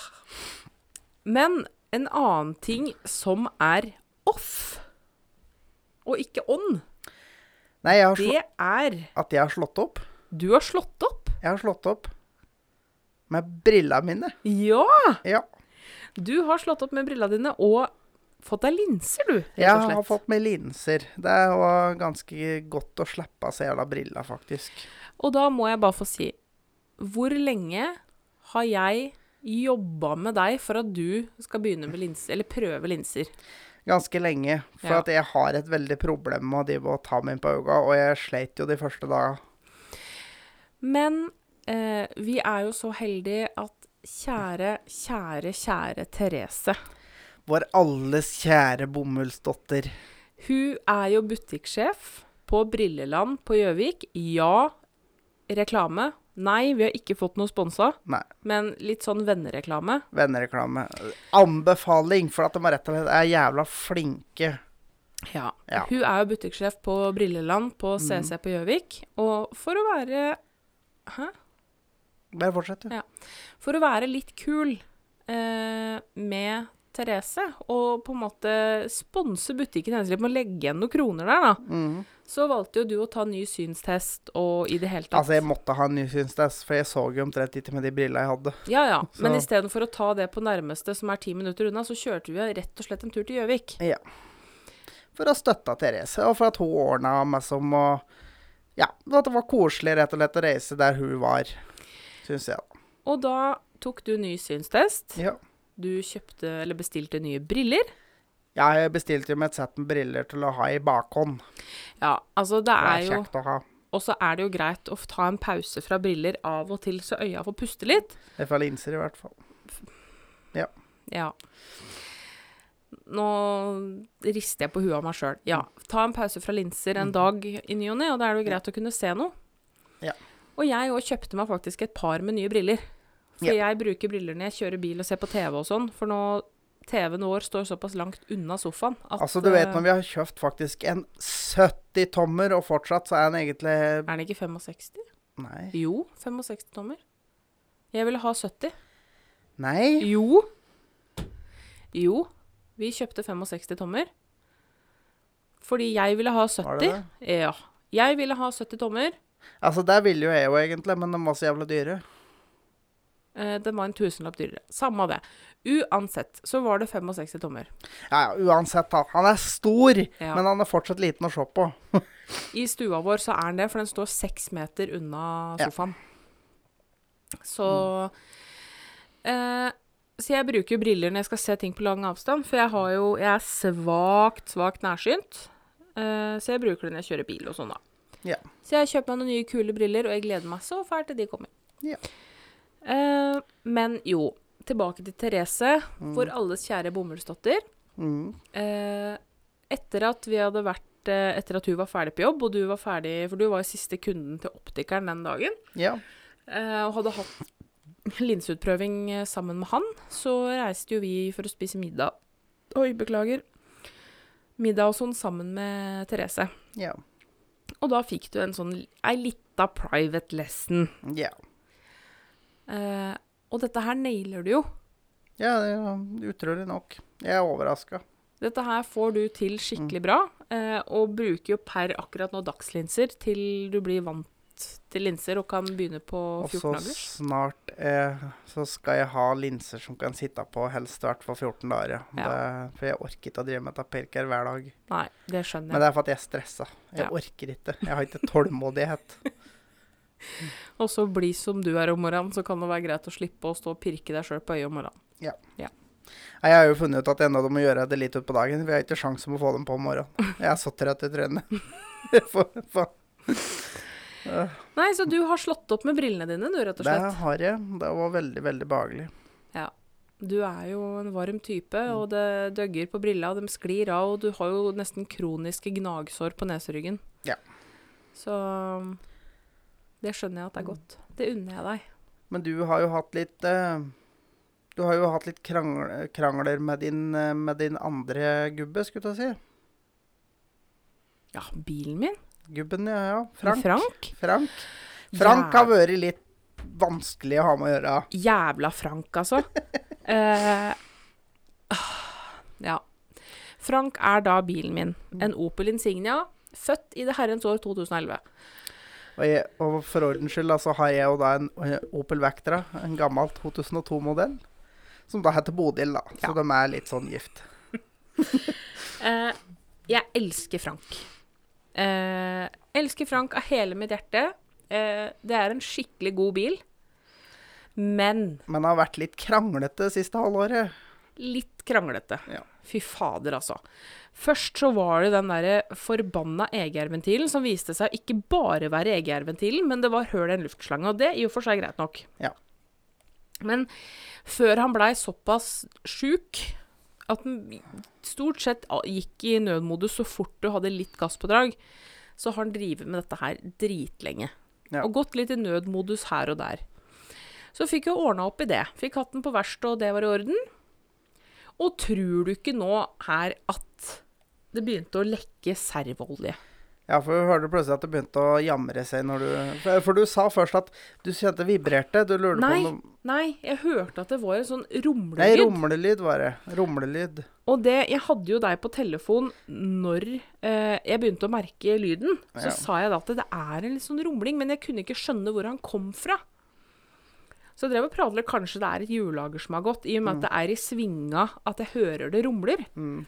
Speaker 2: Men en annen ting som er off, og ikke on,
Speaker 1: Nei, jeg har
Speaker 2: det er
Speaker 1: at jeg har slått opp.
Speaker 2: Du har slått opp.
Speaker 1: Jeg har slått opp med brillene mine.
Speaker 2: Ja!
Speaker 1: Ja.
Speaker 2: Du har slått opp med brillene dine og fått deg linser, du, rett
Speaker 1: Jeg
Speaker 2: og slett.
Speaker 1: har fått meg linser. Det er jo ganske godt å slippe av seg jævla briller, faktisk.
Speaker 2: Og da må jeg bare få si Hvor lenge har jeg jobba med deg for at du skal begynne med linser, eller prøve linser?
Speaker 1: Ganske lenge. For
Speaker 2: Ja.
Speaker 1: at jeg har et veldig problem med å drive og ta meg på øynene, og jeg sleit jo de første dagene.
Speaker 2: Men eh, vi er jo så heldige at kjære, kjære, kjære Therese
Speaker 1: Vår alles kjære bomullsdotter.
Speaker 2: Hun er jo butikksjef på Brilleland på Gjøvik. Ja, reklame. Nei, vi har ikke fått noe sponsa,
Speaker 1: Nei,
Speaker 2: men litt sånn vennereklame.
Speaker 1: vennereklame. Anbefaling, for at de rett og slett er jævla flinke.
Speaker 2: Ja.
Speaker 1: Ja.
Speaker 2: Hun er jo butikksjef på Brilleland på CC på Gjøvik. Og for å være Hæ?
Speaker 1: Bare fortsett, du.
Speaker 2: Ja. For å være litt kul eh, med Therese, og på en måte sponse butikken hennes litt med å legge igjen noen kroner der, da,
Speaker 1: mm.
Speaker 2: så valgte jo du å ta ny synstest og i det hele tatt
Speaker 1: Altså, jeg måtte ha en ny synstest, for jeg så jo omtrent ikke med de brillene jeg hadde.
Speaker 2: Ja ja, men
Speaker 1: Så-
Speaker 2: istedenfor å ta det på nærmeste, som er ti minutter unna, så kjørte vi rett og slett en tur til Gjøvik.
Speaker 1: Ja. For å støtte Therese, og for at hun ordna meg som å Ja, at det var koselig rett og slett å reise der hun var, syns jeg.
Speaker 2: Og da tok du ny synstest.
Speaker 1: Ja.
Speaker 2: Du kjøpte, eller bestilte nye briller.
Speaker 1: Ja, jeg bestilte jo med et sett med briller til å ha i bakhånd.
Speaker 2: Ja, altså det
Speaker 1: Det
Speaker 2: er
Speaker 1: kjekt
Speaker 2: jo
Speaker 1: å ha.
Speaker 2: Og så er det jo greit å ta en pause fra briller av og til, så øya får puste litt.
Speaker 1: Jeg får linser, i hvert fall.
Speaker 2: Ja. Nå rister jeg på huet av meg sjøl. Ja. Ta en pause fra linser en dag i ny og ne, og da er det jo greit å kunne se noe. Og jeg òg kjøpte meg faktisk et par med nye briller. For
Speaker 1: Ja.
Speaker 2: jeg bruker briller når jeg kjører bil og ser på TV og sånn, for nå TV-en vår står såpass langt unna sofaen at
Speaker 1: Altså, du vet
Speaker 2: eh,
Speaker 1: når vi har kjøpt faktisk en 70-tommer, og fortsatt så er den egentlig
Speaker 2: Er den ikke 65?
Speaker 1: Nei.
Speaker 2: Jo, 65 tommer. Jeg ville ha 70.
Speaker 1: Nei.
Speaker 2: Jo. Jo. Vi kjøpte 65 tommer. Fordi jeg ville ha 70.
Speaker 1: Var det det?
Speaker 2: Ja. Jeg ville ha 70 tommer.
Speaker 1: Altså, der ville jo jeg jo egentlig, men de var så jævla dyre.
Speaker 2: Eh, den var en tusenlapp dyrere. Samme det. Uansett så var det 65 tommer.
Speaker 1: Ja, ja, uansett, da. Han er stor,
Speaker 2: Ja.
Speaker 1: men han er fortsatt liten å se på.
Speaker 2: I stua vår så er han det, for den står seks meter unna
Speaker 1: Ja.
Speaker 2: sofaen. Så eh, Så jeg bruker briller når jeg skal se ting på lang avstand, for jeg har jo Jeg er svakt, svakt nærsynt. Eh, så jeg bruker det når jeg kjører bil og sånn, da.
Speaker 1: Ja.
Speaker 2: Så jeg kjøper meg noen nye, kule briller, og jeg gleder meg så fælt til de kommer.
Speaker 1: Ja.
Speaker 2: Uh, men jo, tilbake til Therese, vår alles kjære bomullsdotter.
Speaker 1: Mm.
Speaker 2: Uh, etter at vi hadde vært eh, Etter at hun var ferdig på jobb, og du var ferdig For du var jo siste kunden til optikeren den dagen,
Speaker 1: Ja.
Speaker 2: og hadde hatt linseutprøving sammen med han, så reiste jo vi for å spise middag. Oi, beklager. Middag og sånn sammen med Therese.
Speaker 1: Ja.
Speaker 2: Og da fikk du en sånn ei lita private lesson.
Speaker 1: Ja.
Speaker 2: Eh, og dette her nailer du jo.
Speaker 1: ja det er utrolig nok. Jeg er overraska.
Speaker 2: Dette her får du til skikkelig bra, eh, og bruker jo per akkurat nå dagslinser til du blir vant til linser og kan begynne på
Speaker 1: Og så snart eh, så skal jeg ha linser som kan sitte på helst hvert fall 14 dager. Ja.
Speaker 2: Ja.
Speaker 1: Det, for jeg orker ikke å drive med tapirker hver dag.
Speaker 2: Nei, det skjønner jeg.
Speaker 1: Men det er for at jeg er stressa. Jeg
Speaker 2: Ja.
Speaker 1: orker ikke. Jeg har ikke tålmodighet.
Speaker 2: Og så bli som du er om morgenen, så kan det være greit å slippe å stå og pirke deg sjøl på øyet om morgenen.
Speaker 1: Ja. Jeg har jo funnet ut at enda du må gjøre det litt utpå dagen. Vi har ikke sjans om å få dem på om morgenen. Jeg er så trøtt i trynet.
Speaker 2: Nei, så du har slått opp med brillene dine, du, rett og slett?
Speaker 1: Det har jeg. Det var veldig, veldig behagelig. Ja.
Speaker 2: Du er jo en varm type, og det døgger på brilla, og de sklir av, og du har jo nesten kroniske gnagsår på neseryggen.
Speaker 1: Ja.
Speaker 2: Så det skjønner jeg at det er godt. Det unner jeg deg.
Speaker 1: Men du har jo hatt litt uh, Du har jo hatt litt krangler, krangler med din, eh, med din andre gubbe, skulle jeg si.
Speaker 2: Ja, bilen min?
Speaker 1: Gubben, ja. ja.
Speaker 2: Frank?
Speaker 1: Frank. Frank. Frank har vært litt vanskelig å ha med å gjøre.
Speaker 2: Jævla Frank, altså. uh, ja. Frank er da bilen min. En Opel Insignia, født i det herrens år 2011.
Speaker 1: Og, jeg, og for ordens skyld, da, så har jeg jo da en Opel Vectra, en gammel 2002-modell, som da heter Bodil, da. Så
Speaker 2: Ja.
Speaker 1: de er litt sånn gift.
Speaker 2: uh, jeg elsker Frank. Eh, elsker Frank av hele mitt hjerte. Eh, det er en skikkelig god bil. Men
Speaker 1: Men har vært litt kranglete det siste halvåret.
Speaker 2: litt kranglete.
Speaker 1: Ja.
Speaker 2: Fy fader, altså. Først så var det den derre forbanna EGR-ventilen som viste seg ikke bare være EGR-ventilen, men det var høl i en luftslange, og det i og for seg greit nok.
Speaker 1: Ja.
Speaker 2: Men før han blei såpass sjuk at den stort sett gikk i nødmodus så fort du hadde litt gasspådrag, så har den drevet med dette her dritlenge.
Speaker 1: Ja.
Speaker 2: Og gått litt i nødmodus her og der. Så fikk jeg ordna opp i det. Fikk hatt den på verkstedet, og det var i orden. Og tror du ikke nå her at det begynte å lekke servolje?
Speaker 1: Ja, for du hørte plutselig at det begynte å jamre seg når du For, du sa først at du kjente vibrerte. Du lurte
Speaker 2: Nei,
Speaker 1: på om det
Speaker 2: nei, jeg hørte at det var en sånn
Speaker 1: Nei,
Speaker 2: rumlelyd.
Speaker 1: rumlelyd var det. Rumlelyd.
Speaker 2: Og det, jeg hadde jo deg på telefon når eh, jeg begynte å merke lyden. Så
Speaker 1: Ja.
Speaker 2: sa jeg da at det er en litt sånn rumling, men jeg kunne ikke skjønne hvor han kom fra. Så jeg drev og pratet litt, kanskje det er et hjullager som har gått, i og med at det er i svinga at jeg hører det rumler.
Speaker 1: Mm.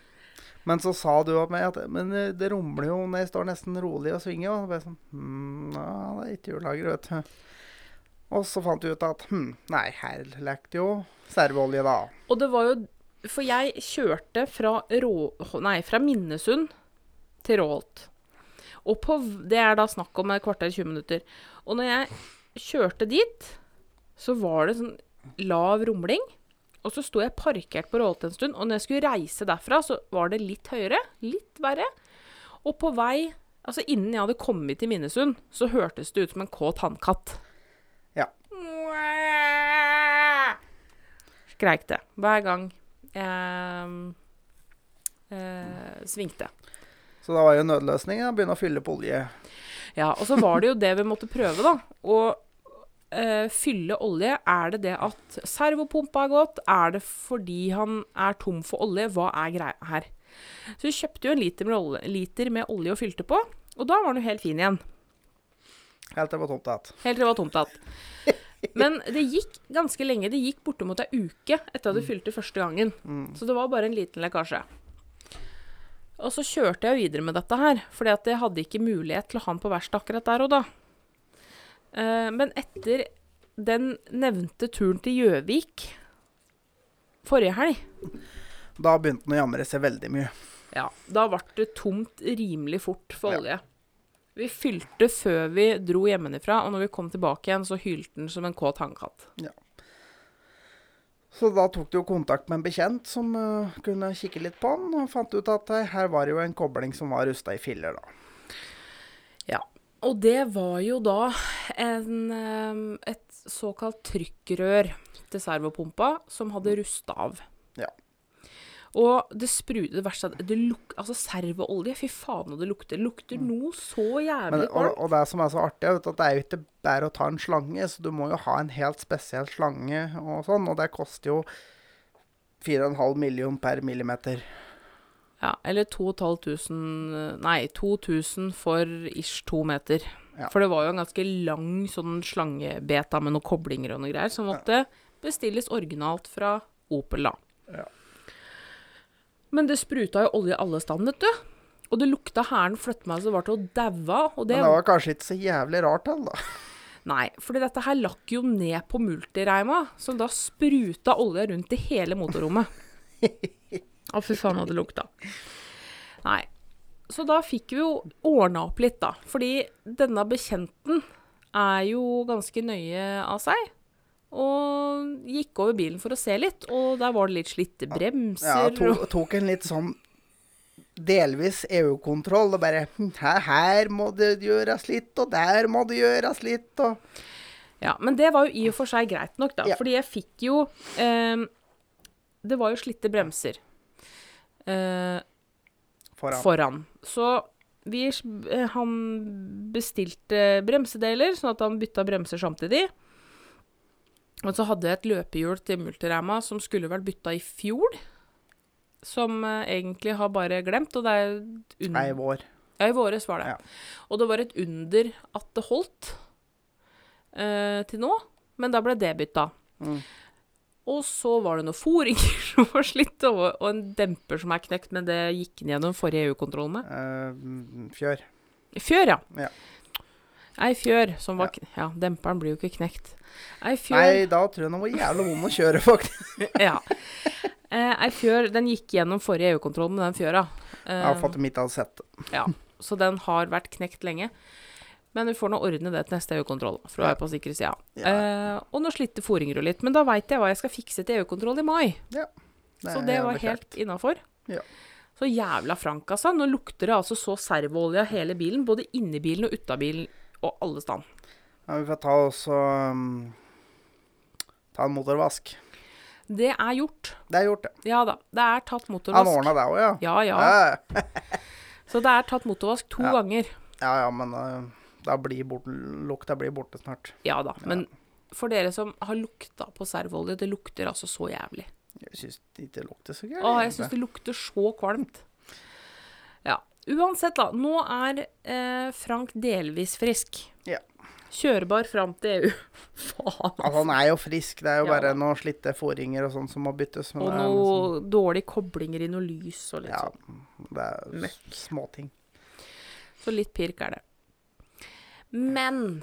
Speaker 1: Men så sa du om meg at Men eh, det rumler jo når jeg står nesten rolig og svinger. Og bare sånn hm, ja, Det er ikke hjullager, vet du. Og så fant du ut at hm, nei, her lekte jo serveolje, da.
Speaker 2: Og det var jo For jeg kjørte fra, Rå, nei, fra Minnesund til Råholt. Og på, det er da snakk om et kvarter 20 minutter. Og når jeg kjørte dit, så var det sånn lav rumling. Og så sto jeg parkert på Rålte en stund, og når jeg skulle reise derfra, så var det litt høyere, litt verre. Og på vei, altså innen jeg hadde kommet til Minnesund, så hørtes det ut som en kåt hannkatt.
Speaker 1: Ja.
Speaker 2: Skreik det hver gang jeg eh, svingte.
Speaker 1: Så da var jo nødløsningen å begynne å fylle på olje.
Speaker 2: Ja, og så var det jo det vi måtte prøve, da. Å eh, fylle olje. Er det det at servopumpa er gått? Er det fordi han er tom for olje? Hva er greia her? Så vi kjøpte jo en liter med olje, liter med olje og fylte på, og da var den jo helt fin igjen.
Speaker 1: Helt til det var tomt igjen.
Speaker 2: Helt til det var tomt igjen. Men det gikk ganske lenge. Det gikk bortimot ei uke etter at du fylte første gangen.
Speaker 1: Mm.
Speaker 2: Så det var bare en liten lekkasje. Og så kjørte jeg videre med dette her, fordi at jeg hadde ikke mulighet til å ha den på verkstedet akkurat der og da. Eh, men etter den nevnte turen til Gjøvik forrige helg,
Speaker 1: Da begynte den å jamre seg veldig mye.
Speaker 2: ja, da ble det tomt rimelig fort for
Speaker 1: Ja.
Speaker 2: olje. Vi fylte før vi dro hjemmefra, og når vi kom tilbake igjen, så hylte den som en kåt hannkatt.
Speaker 1: Så da tok du jo kontakt med en bekjent som uh, kunne kikke litt på den, og fant ut at eh, her var det jo en kobling som var rusta i filler, da.
Speaker 2: Og det var jo da en, eh, et såkalt trykkrør til servopumpa som hadde rusta av.
Speaker 1: Ja.
Speaker 2: Og det spruter det verste er det luk, Altså, servoolje, fy faen og det lukter. Det lukter noe så
Speaker 1: jævlig Men, og, og det som er så artig, er at det er jo ikke bare å ta en slange, så du må jo ha en helt spesiell slange og sånn, og det koster jo 4,5 million per millimeter.
Speaker 2: Ja, eller 2500 Nei, 2000 for ish to meter.
Speaker 1: Ja.
Speaker 2: For det var jo en ganske lang sånn slangebeta med noen koblinger og noe greier, som måtte bestilles originalt fra Opel, da.
Speaker 1: Ja.
Speaker 2: Men det spruta jo olje alle steder, vet du. Og det lukta hæren flytte meg så det var til å daue det,
Speaker 1: Men det var kanskje ikke så jævlig rart heller, da.
Speaker 2: Nei, for dette her lakk jo ned på multireima, som da spruta olje rundt i hele motorrommet. Å, fy faen, det lukta. Nei. Så da fikk vi jo ordna opp litt, da. Fordi denne bekjenten er jo ganske nøye av seg. Og gikk over bilen for å se litt, og der var det litt slitte bremser.
Speaker 1: Ja, to, tok en litt sånn delvis EU-kontroll. Og bare hm, her, her må det gjøres litt, og der må det gjøres litt, og
Speaker 2: Ja, men det var jo i og for seg greit nok, da.
Speaker 1: Ja.
Speaker 2: Fordi jeg fikk jo eh, Det var jo slitte bremser eh,
Speaker 1: foran.
Speaker 2: foran. Så vi, eh, han bestilte bremsedeler, sånn at han bytta bremser samtidig. Og så hadde jeg et løpehjul til Multirama som skulle vært bytta i fjor. Som eh, egentlig har bare glemt, og det er under...
Speaker 1: Nei, i vår.
Speaker 2: Ja, i våres var det.
Speaker 1: Ja.
Speaker 2: Og det var et under at det holdt eh, til nå, men da ble det bytta.
Speaker 1: Mm.
Speaker 2: Og så var det noen foringer som var slitt, og, og en demper som er knekt, men det gikk den gjennom forrige EU-kontroll med.
Speaker 1: Uh, fjør.
Speaker 2: Fjør, ja.
Speaker 1: Ja.
Speaker 2: Ei fjør som var kn- Ja, demperen blir jo ikke knekt. Ei fjør
Speaker 1: Nei, da tror jeg den var jævlig vond å kjøre, faktisk.
Speaker 2: Ja. Eh, ei fjør, den gikk gjennom forrige EU-kontroll med den fjøra. Eh,
Speaker 1: Ja, for at de ikke hadde sett.
Speaker 2: Ja, så den har vært knekt lenge. Men vi får nå ordne det til neste EU-kontroll, for å være på sikre sida.
Speaker 1: Ja.
Speaker 2: Eh, og nå slitte foringer jo litt, men da veit jeg hva jeg skal fikse til EU-kontroll i mai. Ja. så
Speaker 1: er
Speaker 2: det var helt innafor.
Speaker 1: Ja.
Speaker 2: Så jævla frank, altså. Nå lukter det altså så servoolje av hele bilen, både inni bilen og uta bilen, og alle stand.
Speaker 1: Ja, vi får ta oss um, ta en motorvask.
Speaker 2: Det er gjort.
Speaker 1: Det er gjort, ja.
Speaker 2: Ja da. Det er tatt motorvask.
Speaker 1: Han ordna det òg, ja.
Speaker 2: Ja, ja. Så det er tatt motorvask to ganger.
Speaker 1: ja, ja men uh, da blir bort, lukta blir borte snart.
Speaker 2: Ja da. Men for dere som har lukta på servolje, det lukter altså så jævlig.
Speaker 1: Jeg syns det ikke lukter så gærent.
Speaker 2: Å, jeg syns det lukter så kvalmt. Ja. Uansett, da. Nå er eh, Frank delvis frisk.
Speaker 1: Ja.
Speaker 2: Kjørbar fram til EU. Faen.
Speaker 1: Altså, han er jo frisk. Det er jo
Speaker 2: Ja,
Speaker 1: bare noen slitte foringer og sånn som må byttes.
Speaker 2: Og
Speaker 1: noen er liksom,
Speaker 2: dårlige koblinger i noe lys og litt
Speaker 1: ja,
Speaker 2: sånn.
Speaker 1: det er småting.
Speaker 2: Så litt pirk er det. Men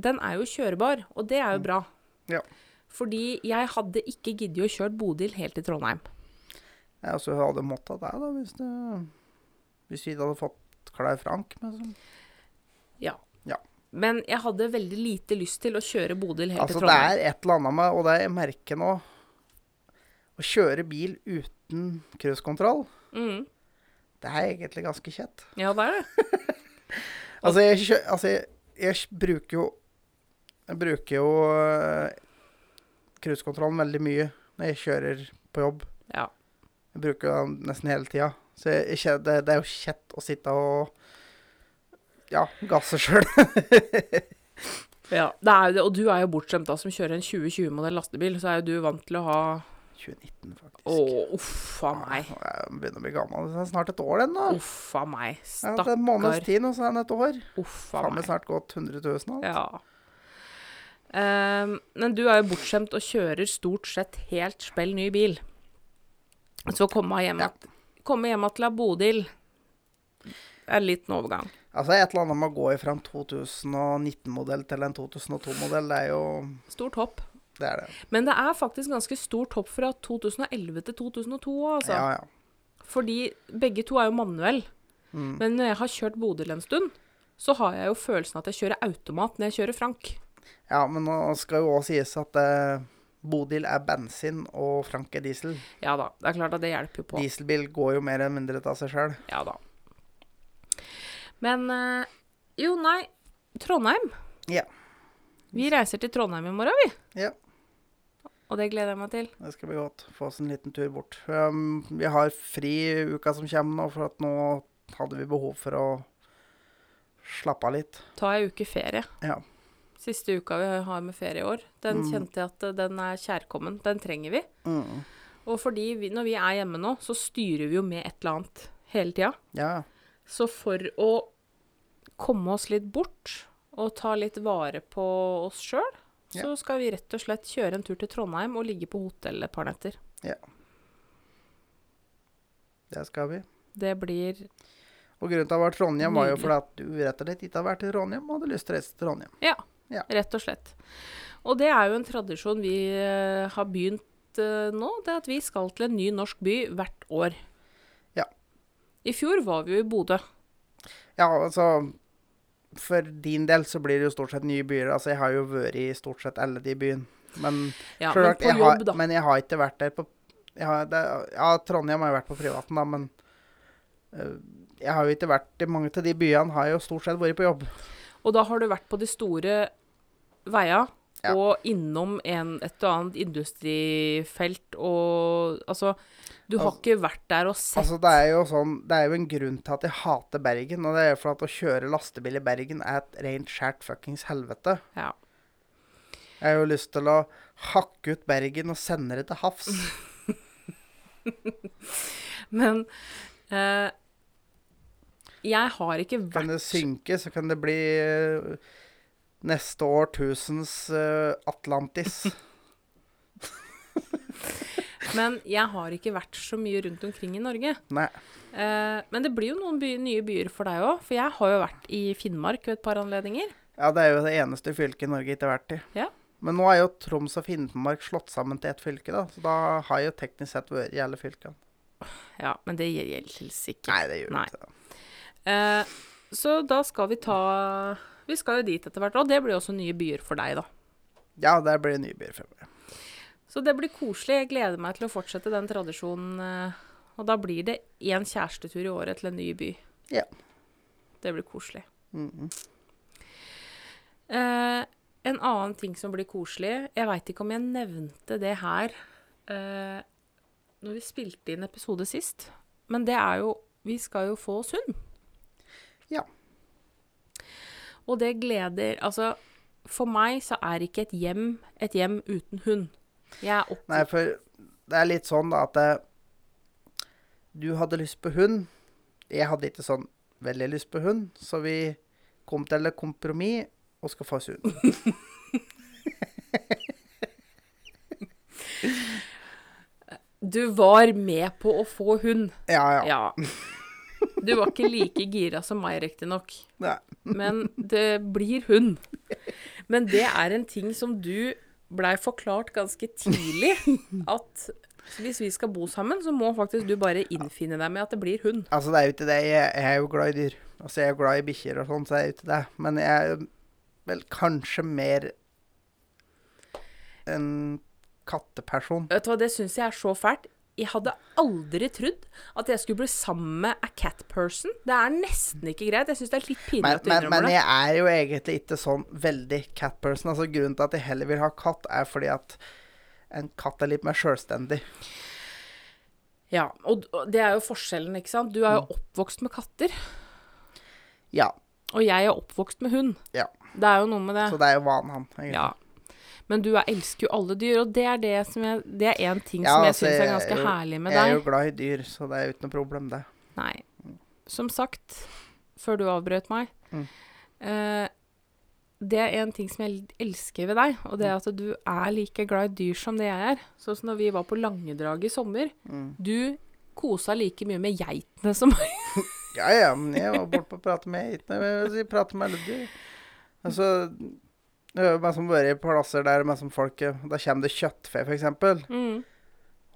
Speaker 2: den er jo kjørbar, og det er jo bra.
Speaker 1: Mm. Ja.
Speaker 2: Fordi jeg hadde ikke giddet å kjøre Bodil helt til Trondheim.
Speaker 1: Jeg også hadde måttet det, da, hvis, det, hvis vi hadde fått Klei Frank. Men så.
Speaker 2: Ja.
Speaker 1: Ja.
Speaker 2: Men jeg hadde veldig lite lyst til å kjøre Bodil helt
Speaker 1: Altså,
Speaker 2: til
Speaker 1: det er et eller annet med Og det jeg merker nå Å kjøre bil uten cruisekontroll,
Speaker 2: Mm.
Speaker 1: det er egentlig ganske kjett.
Speaker 2: Ja, det er det.
Speaker 1: Altså, jeg, altså, jeg, jeg bruker jo Jeg bruker jo uh, cruisekontrollen veldig mye når jeg kjører på jobb.
Speaker 2: Ja.
Speaker 1: Jeg bruker den nesten hele tida. Så jeg, jeg, det, det er jo kjett å sitte og ja, gasse sjøl.
Speaker 2: Ja, det er jo det. Og du er jo bortskjemt da, som kjører en 2020-modell lastebil, så er jo du vant til å ha
Speaker 1: 2019, faktisk.
Speaker 2: Å, uff a meg.
Speaker 1: Ja, Jeg begynner å bli gammel. Det er snart et år, den, da.
Speaker 2: Uff a meg.
Speaker 1: Ja, det er en måneds
Speaker 2: Stakkar.
Speaker 1: tid, og så er den et år.
Speaker 2: Uff a
Speaker 1: meg
Speaker 2: meg.
Speaker 1: snart gått 100 000 alt.
Speaker 2: Ja. Um, men du er jo bortskjemt og kjører stort sett helt spell ny bil. Så komme hjem,
Speaker 1: Ja.
Speaker 2: komme hjem til Bodil er en liten overgang.
Speaker 1: Altså, et eller annet med å gå fra en 2019-modell til en 2002-modell, det er jo
Speaker 2: Stort hopp.
Speaker 1: Det er det.
Speaker 2: Men det er faktisk ganske stort hopp fra 2011 til 2002 òg, altså.
Speaker 1: Ja, ja.
Speaker 2: Fordi begge to er jo manuell.
Speaker 1: Mm.
Speaker 2: Men når jeg har kjørt Bodil en stund, så har jeg jo følelsen at jeg kjører automat når jeg kjører Frank.
Speaker 1: ja, men nå skal jo òg sies at eh, Bodil er bensin, og Frank er diesel.
Speaker 2: Ja da, det er klart at det hjelper jo på.
Speaker 1: Dieselbil går jo mer enn mindre av seg sjøl.
Speaker 2: Ja da. Men eh, Jo, nei. Trondheim.
Speaker 1: Ja.
Speaker 2: Vi reiser til Trondheim i morgen, vi.
Speaker 1: Ja.
Speaker 2: Og det gleder jeg meg til.
Speaker 1: Det skal bli godt. Få oss en liten tur bort. Um, vi har fri uka som kommer nå, for at nå hadde vi behov for å slappe av litt.
Speaker 2: Ta ei uke ferie.
Speaker 1: Ja.
Speaker 2: Siste uka vi har med ferie i år. Den
Speaker 1: Mm.
Speaker 2: kjente jeg at eh, den er kjærkommen. Den trenger vi.
Speaker 1: Mm.
Speaker 2: Og fordi vi, når vi er hjemme nå, så styrer vi jo med et eller annet hele tida.
Speaker 1: Ja.
Speaker 2: Så for å komme oss litt bort og ta litt vare på oss sjøl, så
Speaker 1: Ja.
Speaker 2: skal vi rett og slett kjøre en tur til Trondheim og ligge på hotell et par netter. Ja.
Speaker 1: Det skal vi.
Speaker 2: Det blir
Speaker 1: Og grunnen til at det var Trondheim, var jo fordi at du rett og slett ikke har vært i Trondheim og hadde lyst til å reise til Trondheim.
Speaker 2: Ja,
Speaker 1: Ja.
Speaker 2: rett og slett. Og det er jo en tradisjon vi uh, har begynt uh, nå, det at vi skal til en ny norsk by hvert år.
Speaker 1: Ja.
Speaker 2: I fjor var vi jo i Bodø.
Speaker 1: Ja, altså For din del så blir det jo stort sett nye byer. Altså, jeg har jo vært i stort sett alle de byene. Men,
Speaker 2: Ja, men
Speaker 1: jeg
Speaker 2: jobb,
Speaker 1: har, men jeg har ikke vært der på har, det, Ja, Trondheim har jo vært på privaten, da, men uh, jeg har jo ikke vært i mange av de byene. Har jeg jo stort sett vært på jobb.
Speaker 2: Og da har du vært på de store veia,
Speaker 1: Ja.
Speaker 2: og innom en, et og annet industrifelt, og altså Du har ikke vært der og sett
Speaker 1: Altså, det er jo sånn Det er jo en grunn til at jeg hater Bergen. Og det er for at å kjøre lastebil i Bergen er et rent skjært fuckings helvete.
Speaker 2: Ja.
Speaker 1: Jeg har jo lyst til å hakke ut Bergen og sende det til havs.
Speaker 2: Men eh, jeg har ikke vært
Speaker 1: Kan det synke, så kan det bli eh, neste årtusens uh, Atlantis.
Speaker 2: Men jeg har ikke vært så mye rundt omkring i Norge.
Speaker 1: Nei.
Speaker 2: Eh, men det blir jo noen by, nye byer for deg òg, for jeg har jo vært i Finnmark ved et par anledninger.
Speaker 1: Ja, det er jo det eneste fylket i Norge ikke har vært i.
Speaker 2: Ja.
Speaker 1: Men nå er jo Troms og Finnmark slått sammen til ett fylke, da. Så da har jeg jo teknisk sett vært i alle fylkene.
Speaker 2: Ja, men det gjelder ikke.
Speaker 1: Nei, det gjør
Speaker 2: Nei.
Speaker 1: ikke det.
Speaker 2: Eh, så da skal vi ta Vi skal jo dit etter hvert, og det blir også nye byer for deg, da.
Speaker 1: Ja, det blir nye byer fremover.
Speaker 2: Så det blir koselig. Jeg gleder meg til å fortsette den tradisjonen. eh, Og da blir det én kjærestetur i året til en ny by.
Speaker 1: Ja.
Speaker 2: Det blir koselig.
Speaker 1: Mhm.
Speaker 2: Eh, en annen ting som blir koselig Jeg veit ikke om jeg nevnte det her eh, når vi spilte inn episode sist, men det er jo Vi skal jo få oss hund.
Speaker 1: Ja.
Speaker 2: Og det gleder Altså, for meg så er ikke et hjem et hjem uten hund. Jeg er opp...
Speaker 1: Nei, for det er litt sånn da at det, du hadde lyst på hund. Jeg hadde ikke sånn veldig lyst på hund, så vi kom til et kompromiss og skal få oss hund.
Speaker 2: Du var med på å få hund.
Speaker 1: Ja, ja.
Speaker 2: Ja. Du var ikke like gira som meg, riktignok. Men det blir hund. Men det er en ting som du blei forklart ganske tidlig. At hvis vi skal bo sammen, så må faktisk du bare innfinne deg med at det blir hund.
Speaker 1: Altså, det er jo ikke det. Jeg, jeg er jo glad i dyr. Altså, jeg er jo glad i bikkjer og sånn, så jeg er jo ikke det. Men jeg er vel kanskje mer en katteperson.
Speaker 2: Vet du hva, det syns jeg er så fælt. Jeg hadde aldri trodd at jeg skulle bli sammen med a cat person. Det er nesten ikke greit. Jeg syns det er litt pinlig
Speaker 1: Men,
Speaker 2: at du
Speaker 1: men,
Speaker 2: innrømmer
Speaker 1: men
Speaker 2: det.
Speaker 1: jeg er jo egentlig ikke sånn veldig cat person. Altså, grunnen til at jeg heller vil ha katt, er fordi at en katt er litt mer sjølstendig.
Speaker 2: Ja, og og det er jo forskjellen, ikke sant. Du er jo oppvokst med katter,
Speaker 1: Ja.
Speaker 2: og jeg er oppvokst med hund.
Speaker 1: Ja.
Speaker 2: Det er jo noe med det.
Speaker 1: Så det er jo vanen han. egentlig.
Speaker 2: Ja. Men du er, elsker jo alle dyr, og det er det som jeg, det er én ting
Speaker 1: Ja,
Speaker 2: som jeg
Speaker 1: altså,
Speaker 2: syns er
Speaker 1: er
Speaker 2: ganske
Speaker 1: jo-
Speaker 2: herlig med deg.
Speaker 1: Jeg er jo glad i dyr, så det er jo ikke noe problem, det.
Speaker 2: Nei. Som sagt, før du avbrøt meg
Speaker 1: Mm.
Speaker 2: eh, Det er en ting som jeg elsker ved deg, og det er at du er like glad i dyr som det jeg er. Sånn som når vi var på Langedrag i sommer.
Speaker 1: Mm.
Speaker 2: Du kosa like mye med geitene som meg.
Speaker 1: Ja, ja, men jeg var borte på å prate med geitene. Jeg vil si, prate med alle dyr. Altså, er meg som vært i plasser der men som folk Da kommer det kjøttfe, f.eks.
Speaker 2: Mm,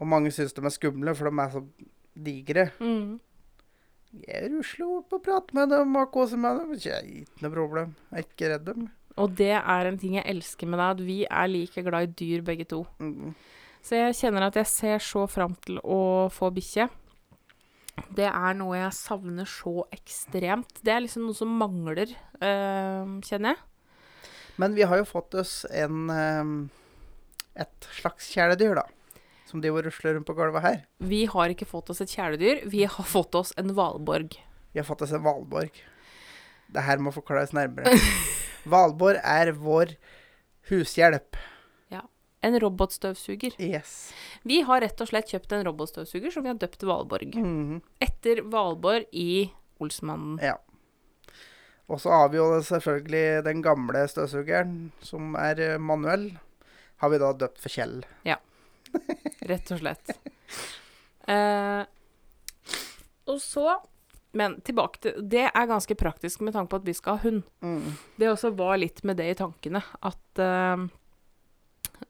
Speaker 1: Og mange syns de er skumle, for de er så digre.
Speaker 2: mm.
Speaker 1: Jeg rusler bort på å prate med dem og koser med dem. Det er ikke noe problem. Jeg er ikke redd dem.
Speaker 2: Og det er en ting jeg elsker med deg, at vi er like glad i dyr begge to.
Speaker 1: Mm.
Speaker 2: Så jeg kjenner at jeg ser så fram til å få bikkje. Det er noe jeg savner så ekstremt. Det er liksom noe som mangler, øh, kjenner jeg.
Speaker 1: Men vi har jo fått oss en eh, et slags kjæledyr, da. Som de og rusler rundt på gulvet her.
Speaker 2: Vi har ikke fått oss et kjæledyr, vi har fått oss en hvalborg.
Speaker 1: Vi har fått oss en hvalborg. Det her må forklares nærmere. Hvalborg er vår hushjelp. Ja.
Speaker 2: En robotstøvsuger.
Speaker 1: Yes.
Speaker 2: Vi har rett og slett kjøpt en robotstøvsuger som vi har døpt Valborg.
Speaker 1: -hmm.
Speaker 2: Etter Valborg i Olsmannen.
Speaker 1: Ja. Og så har vi jo selvfølgelig den gamle støvsugeren, som er eh, manuell. Har vi da døpt for Kjell. Ja.
Speaker 2: Rett og slett. Eh, og så Men tilbake til Det er ganske praktisk med tanke på at vi skal ha hund.
Speaker 1: Mm.
Speaker 2: Det også var litt med det i tankene. At eh,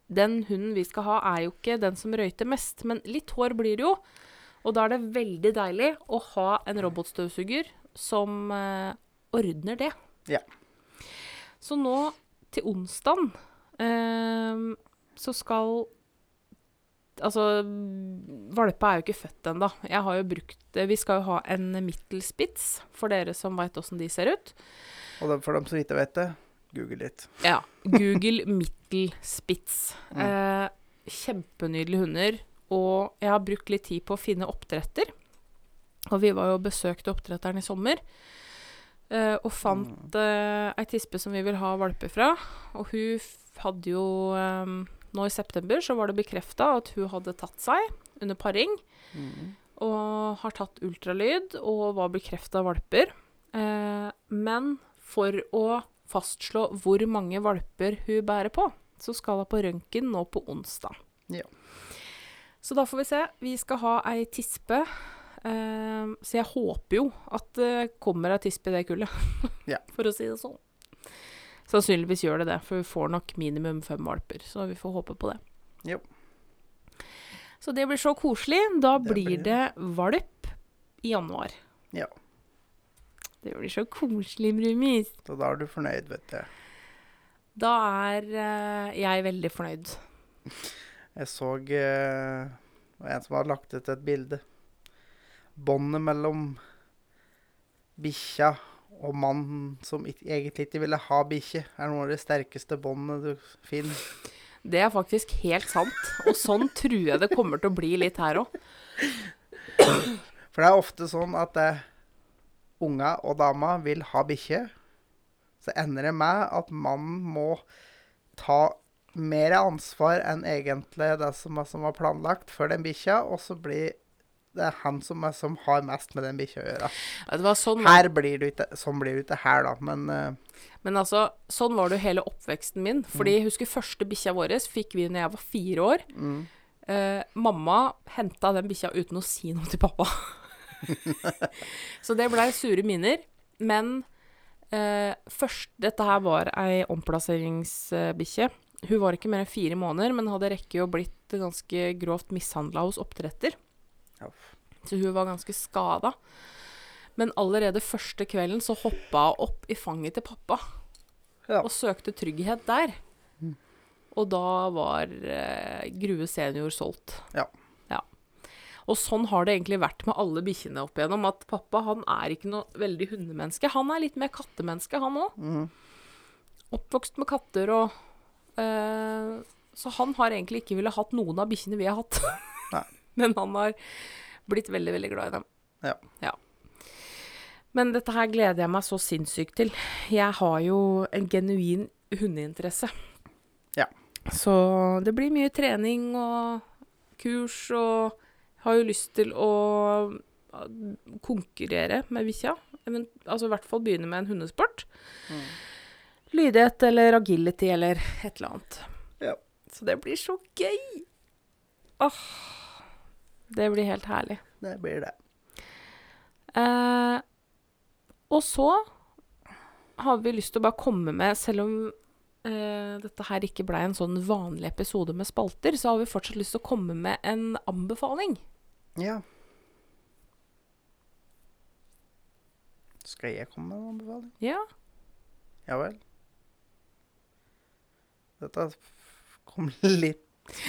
Speaker 2: Den hunden vi skal ha, er jo ikke den som røyter mest, men litt hår blir det jo. Og da er det veldig deilig å ha en robotstøvsuger som eh, ordner det.
Speaker 1: Ja.
Speaker 2: Så nå til onsdag eh, så skal Altså, valpa er jo ikke født ennå. Jeg har jo brukt Vi skal jo ha en Mittelspitz, for dere som veit åssen de ser ut.
Speaker 1: Og for dem som ikke vet det, google litt.
Speaker 2: Ja. Google Mittelspitz.
Speaker 1: Mm.
Speaker 2: Eh, kjempenydelige hunder. Og jeg har brukt litt tid på å finne oppdretter. Og vi var jo og besøkte oppdretteren i sommer. Eh, og fant uh, ei tispe som vi vil ha valper fra. Og hun hadde jo um, Nå i september så var det bekrefta at hun hadde tatt seg under paring.
Speaker 1: Mm.
Speaker 2: Og har tatt ultralyd og var bekrefta valper. Uh, men for å fastslå hvor mange valper hun bærer på, så skal hun på røntgen nå på onsdag.
Speaker 1: Ja.
Speaker 2: Så da får vi se. Vi skal ha ei tispe. Eh, så jeg håper jo at det kommer ei tispe i det kullet,
Speaker 1: Ja.
Speaker 2: for å si det sånn. Sannsynligvis gjør det det, for vi får nok minimum fem valper. Så vi får håpe på det.
Speaker 1: Jo.
Speaker 2: Så det blir så koselig. Da
Speaker 1: Det
Speaker 2: blir det valp i januar.
Speaker 1: Ja.
Speaker 2: Det blir så koselig, Brumis.
Speaker 1: Så da er du fornøyd, vet du.
Speaker 2: Da er uh, jeg veldig fornøyd.
Speaker 1: Jeg så uh, en som hadde lagt ut et bilde. Båndet mellom bikkja og mannen som egentlig ikke ville ha bikkje, er noen av de sterkeste båndene du finner.
Speaker 2: Det er faktisk helt sant. Og sånn tror jeg det kommer til å bli litt her òg.
Speaker 1: For det er ofte sånn at eh, unga og dama vil ha bikkje. Så ender det med at mannen må ta mer ansvar enn egentlig det som, som var planlagt for den bikkja, og så blir det er han som, er, som har mest med den bikkja å gjøre.
Speaker 2: Var sånn,
Speaker 1: Her blir det ikke, sånn blir det ikke her, da, men uh...
Speaker 2: men altså, sånn var det jo hele oppveksten min. Fordi jeg husker første bikkja vår fikk vi når jeg var fire år.
Speaker 1: mm,
Speaker 2: Uh, mamma henta den bikkja uten å si noe til pappa. så det blei sure minner. Men uh, først Dette her var ei omplasseringsbikkje. Hun var ikke mer enn fire måneder, men hadde rekke å blitt ganske grovt mishandla hos oppdretter. Så hun var ganske skada. Men allerede første kvelden så hoppa hun opp i fanget til pappa
Speaker 1: Ja.
Speaker 2: og søkte trygghet der. Og da var eh, Grue senior solgt.
Speaker 1: Ja.
Speaker 2: ja. Og sånn har det egentlig vært med alle bikkjene opp igjennom. At pappa han er ikke noe veldig hundemenneske. Han er litt mer kattemenneske, han òg.
Speaker 1: mm,
Speaker 2: Oppvokst med katter og eh, Så han har egentlig ikke ville hatt noen av bikkjene vi har hatt. Men han har blitt veldig, veldig glad i dem.
Speaker 1: Ja.
Speaker 2: Men dette her gleder jeg meg så sinnssykt til. Jeg har jo en genuin hundeinteresse.
Speaker 1: Ja.
Speaker 2: Så det blir mye trening og kurs, og har jo lyst til å konkurrere med bikkja. Altså i hvert fall begynne med en hundesport.
Speaker 1: Mm.
Speaker 2: Lydighet eller agility eller et eller annet.
Speaker 1: Ja.
Speaker 2: Så det blir så gøy! Åh, det blir helt herlig.
Speaker 1: det blir det.
Speaker 2: Eh, og så har vi lyst til å bare komme med, selv om eh, dette her ikke blei en sånn vanlig episode med spalter, så har vi fortsatt lyst til å komme med en anbefaling.
Speaker 1: Ja. Skal jeg komme med en anbefaling?
Speaker 2: Ja.
Speaker 1: Ja vel. Dette kom litt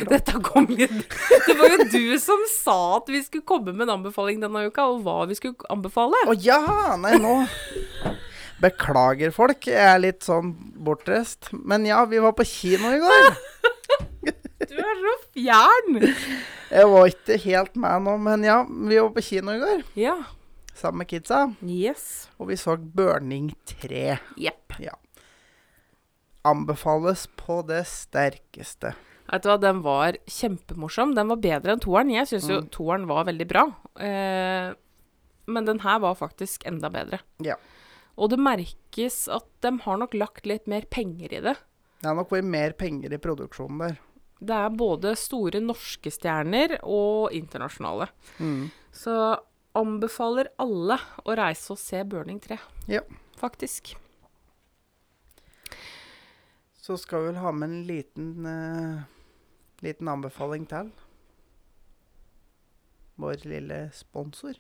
Speaker 2: Dette kom litt Det var jo du som sa at vi skulle komme med en anbefaling denne uka, og hva vi skulle anbefale.
Speaker 1: Å ja! Nei, nå Beklager, folk. Jeg er litt sånn bortreist. Men ja, vi var på kino i går.
Speaker 2: Du er så fjern!
Speaker 1: Jeg var ikke helt med nå, men ja, vi var på kino i går
Speaker 2: Ja.
Speaker 1: sammen med kidsa.
Speaker 2: Yes.
Speaker 1: Og vi så Burning 3.
Speaker 2: Jepp.
Speaker 1: Anbefales på det sterkeste.
Speaker 2: Vet du hva, den var kjempemorsom. Den var bedre enn toeren. Jeg syns jo
Speaker 1: Mm.
Speaker 2: toeren var veldig bra. Eh, men den her var faktisk enda bedre.
Speaker 1: Ja.
Speaker 2: Og det merkes at de har nok lagt litt mer penger i det.
Speaker 1: Det har nok vært mer penger i produksjonen der.
Speaker 2: Det er både store norske stjerner og internasjonale.
Speaker 1: Mm.
Speaker 2: Så anbefaler alle å reise og se Burning 3.
Speaker 1: Ja.
Speaker 2: Faktisk.
Speaker 1: Så skal vi vel ha med en liten, eh, liten anbefaling til. Vår lille sponsor.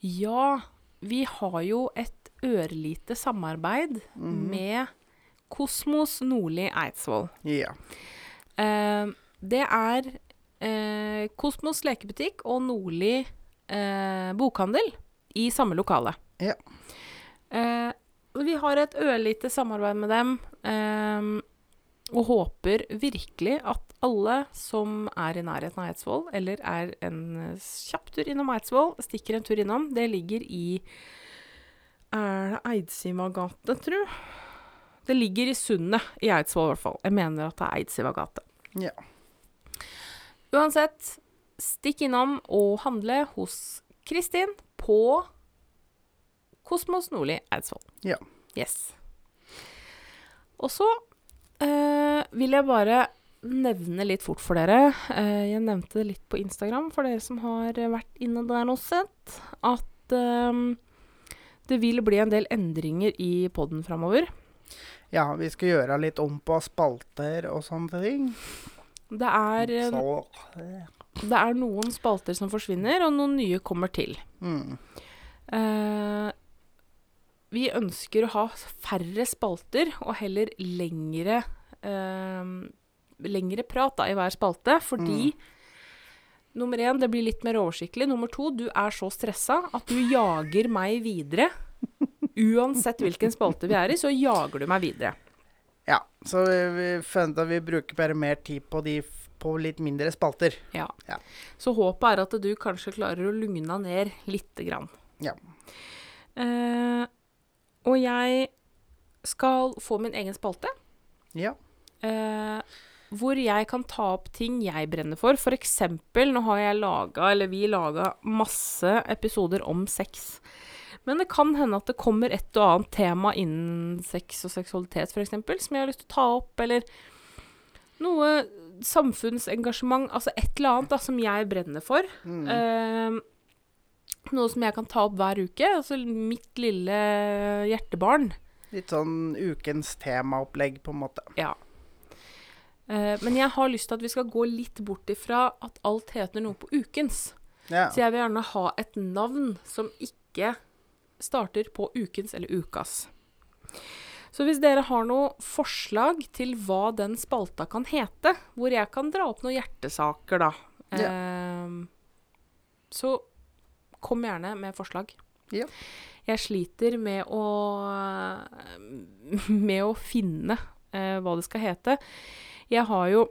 Speaker 2: Ja, vi har jo et ørlite samarbeid
Speaker 1: Mhm.
Speaker 2: med Kosmos Nordli Eidsvoll.
Speaker 1: Ja.
Speaker 2: Eh, det er eh, Kosmos lekebutikk og Nordli eh, bokhandel i samme lokale.
Speaker 1: Ja.
Speaker 2: Eh, vi har et ørlite samarbeid med dem, eh, og håper virkelig at alle som er i nærheten av Eidsvoll, eller er en eh, kjapp tur innom Eidsvoll, stikker en tur innom. Det ligger i Er det Eidsiva gate, tru? Det ligger i Sundet i Eidsvoll, i hvert fall. Jeg mener at det er Eidsiva gate.
Speaker 1: Ja.
Speaker 2: Uansett, stikk innom og handle hos Kristin på Kosmos Nordli Eidsvoll.
Speaker 1: Ja.
Speaker 2: Yes. Og så eh, vil jeg bare nevne litt fort for dere. Eh, jeg nevnte det litt på Instagram for dere som har vært inne der og sett, at eh, det vil bli en del endringer i poden framover.
Speaker 1: ja, vi skal gjøre litt om på spalter og sånne ting.
Speaker 2: Det er, eh, det er noen spalter som forsvinner, og noen nye kommer til.
Speaker 1: mm.
Speaker 2: Eh, vi ønsker å ha færre spalter og heller lengre eh, Lengre prat da, i hver spalte, fordi Nummer én, det blir litt mer oversiktlig. Nummer to, du er så stressa at du jager meg videre. Uansett hvilken spalte vi er i, så jager du meg videre.
Speaker 1: Ja, så vi, vi fant at vi bruker bare mer tid på de på litt mindre spalter.
Speaker 2: Ja.
Speaker 1: Ja.
Speaker 2: Så håpet er at du kanskje klarer å lugne ned lite grann.
Speaker 1: Ja.
Speaker 2: Eh, og jeg skal få min egen spalte.
Speaker 1: Ja.
Speaker 2: eh, hvor jeg kan ta opp ting jeg brenner for. For eksempel, nå har jeg laga, eller vi laga, masse episoder om sex. Men det kan hende at det kommer et og annet tema innen sex og seksualitet, f.eks., som jeg har lyst til å ta opp, eller noe samfunnsengasjement, altså et eller annet da, som jeg brenner for.
Speaker 1: Mm.
Speaker 2: Eh, noe som jeg kan ta opp hver uke. Altså mitt lille hjertebarn.
Speaker 1: Litt sånn ukens temaopplegg, på en måte.
Speaker 2: Ja. Eh, men jeg har lyst til at vi skal gå litt bort ifra at alt heter noe på ukens.
Speaker 1: Ja.
Speaker 2: Så jeg vil gjerne ha et navn som ikke starter på ukens eller ukas. Så hvis dere har noe forslag til hva den spalta kan hete, hvor jeg kan dra opp noen hjertesaker, da, eh, så kom gjerne med forslag.
Speaker 1: Ja.
Speaker 2: Jeg sliter med å med å finne eh, hva det skal hete. Jeg har jo,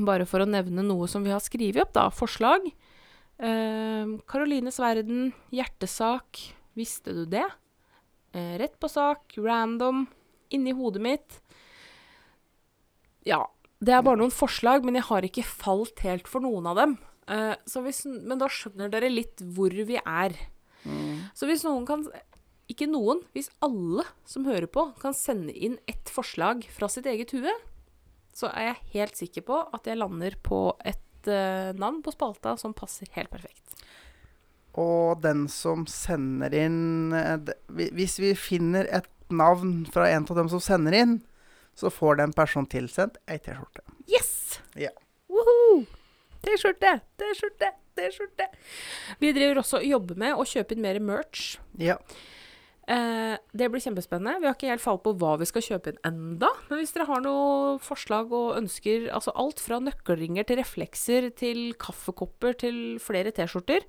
Speaker 2: bare for å nevne noe som vi har skrevet opp, da, forslag. Eh, Karolines verden, hjertesak, visste du det? Eh, rett på sak, random, inni hodet mitt. Ja, det er bare noen forslag, men jeg har ikke falt helt for noen av dem. Så hvis, men da skjønner dere litt hvor vi er.
Speaker 1: Mm.
Speaker 2: Så hvis noen kan Ikke noen, hvis alle som hører på, kan sende inn ett forslag fra sitt eget hue, så er jeg helt sikker på at jeg lander på et uh, navn på spalta som passer helt perfekt.
Speaker 1: Og den som sender inn eh, Hvis vi finner et navn fra en av dem som sender inn, så får den personen tilsendt ei T-skjorte.
Speaker 2: Yes!
Speaker 1: Ja.
Speaker 2: Woohoo! T-skjorte, T-skjorte, T-skjorte. Vi driver også og jobber med å kjøpe inn mer merch.
Speaker 1: Ja.
Speaker 2: Eh, det blir kjempespennende. Vi har ikke helt falt på hva vi skal kjøpe inn enda. Men hvis dere har noen forslag og ønsker, altså alt fra nøkkelringer til reflekser til kaffekopper til flere T-skjorter,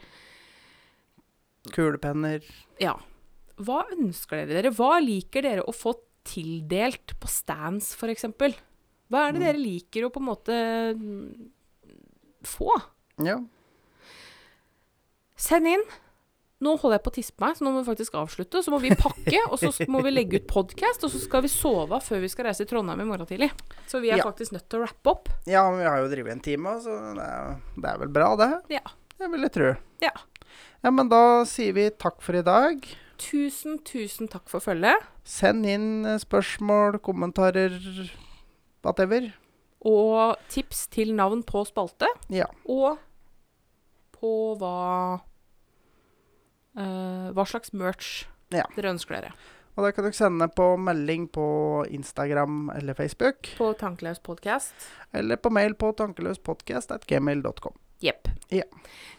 Speaker 1: Kulepenner.
Speaker 2: ja. Hva ønsker dere dere? Hva liker dere å få tildelt på stands, f.eks.? Hva er det
Speaker 1: Mm.
Speaker 2: dere liker å på en måte få?
Speaker 1: Ja.
Speaker 2: Send inn. Nå holder jeg på å tisse på meg, så nå må vi faktisk avslutte. Så må vi pakke, og så må vi legge ut podkast, og så skal vi sove før vi skal reise til Trondheim i morgen tidlig. Så vi er
Speaker 1: Ja.
Speaker 2: faktisk nødt til å rappe opp.
Speaker 1: ja, men vi har jo drevet en time, så det er, det er vel bra, det.
Speaker 2: Ja.
Speaker 1: Det vil jeg tro.
Speaker 2: Ja.
Speaker 1: Ja, men da sier vi takk for i dag.
Speaker 2: Tusen, tusen takk for følget.
Speaker 1: Send inn eh, spørsmål, kommentarer, whatever.
Speaker 2: Og tips til navn på spalte.
Speaker 1: Ja.
Speaker 2: Og på hva uh, Hva slags merch
Speaker 1: Ja.
Speaker 2: dere ønsker dere.
Speaker 1: Og det kan dere sende på melding på Instagram eller Facebook.
Speaker 2: På Tankeløs podkast.
Speaker 1: Eller på mail på tankeløspodkast.gmail.com.
Speaker 2: Jepp.
Speaker 1: Ja.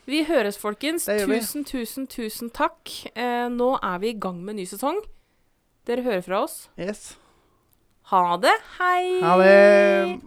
Speaker 2: Vi høres, folkens.
Speaker 1: Det gjør vi.
Speaker 2: Tusen, tusen, tusen takk. Eh, nå er vi i gang med ny sesong. Dere hører fra oss.
Speaker 1: Yes.
Speaker 2: Ha det. Hei!
Speaker 1: Ha det!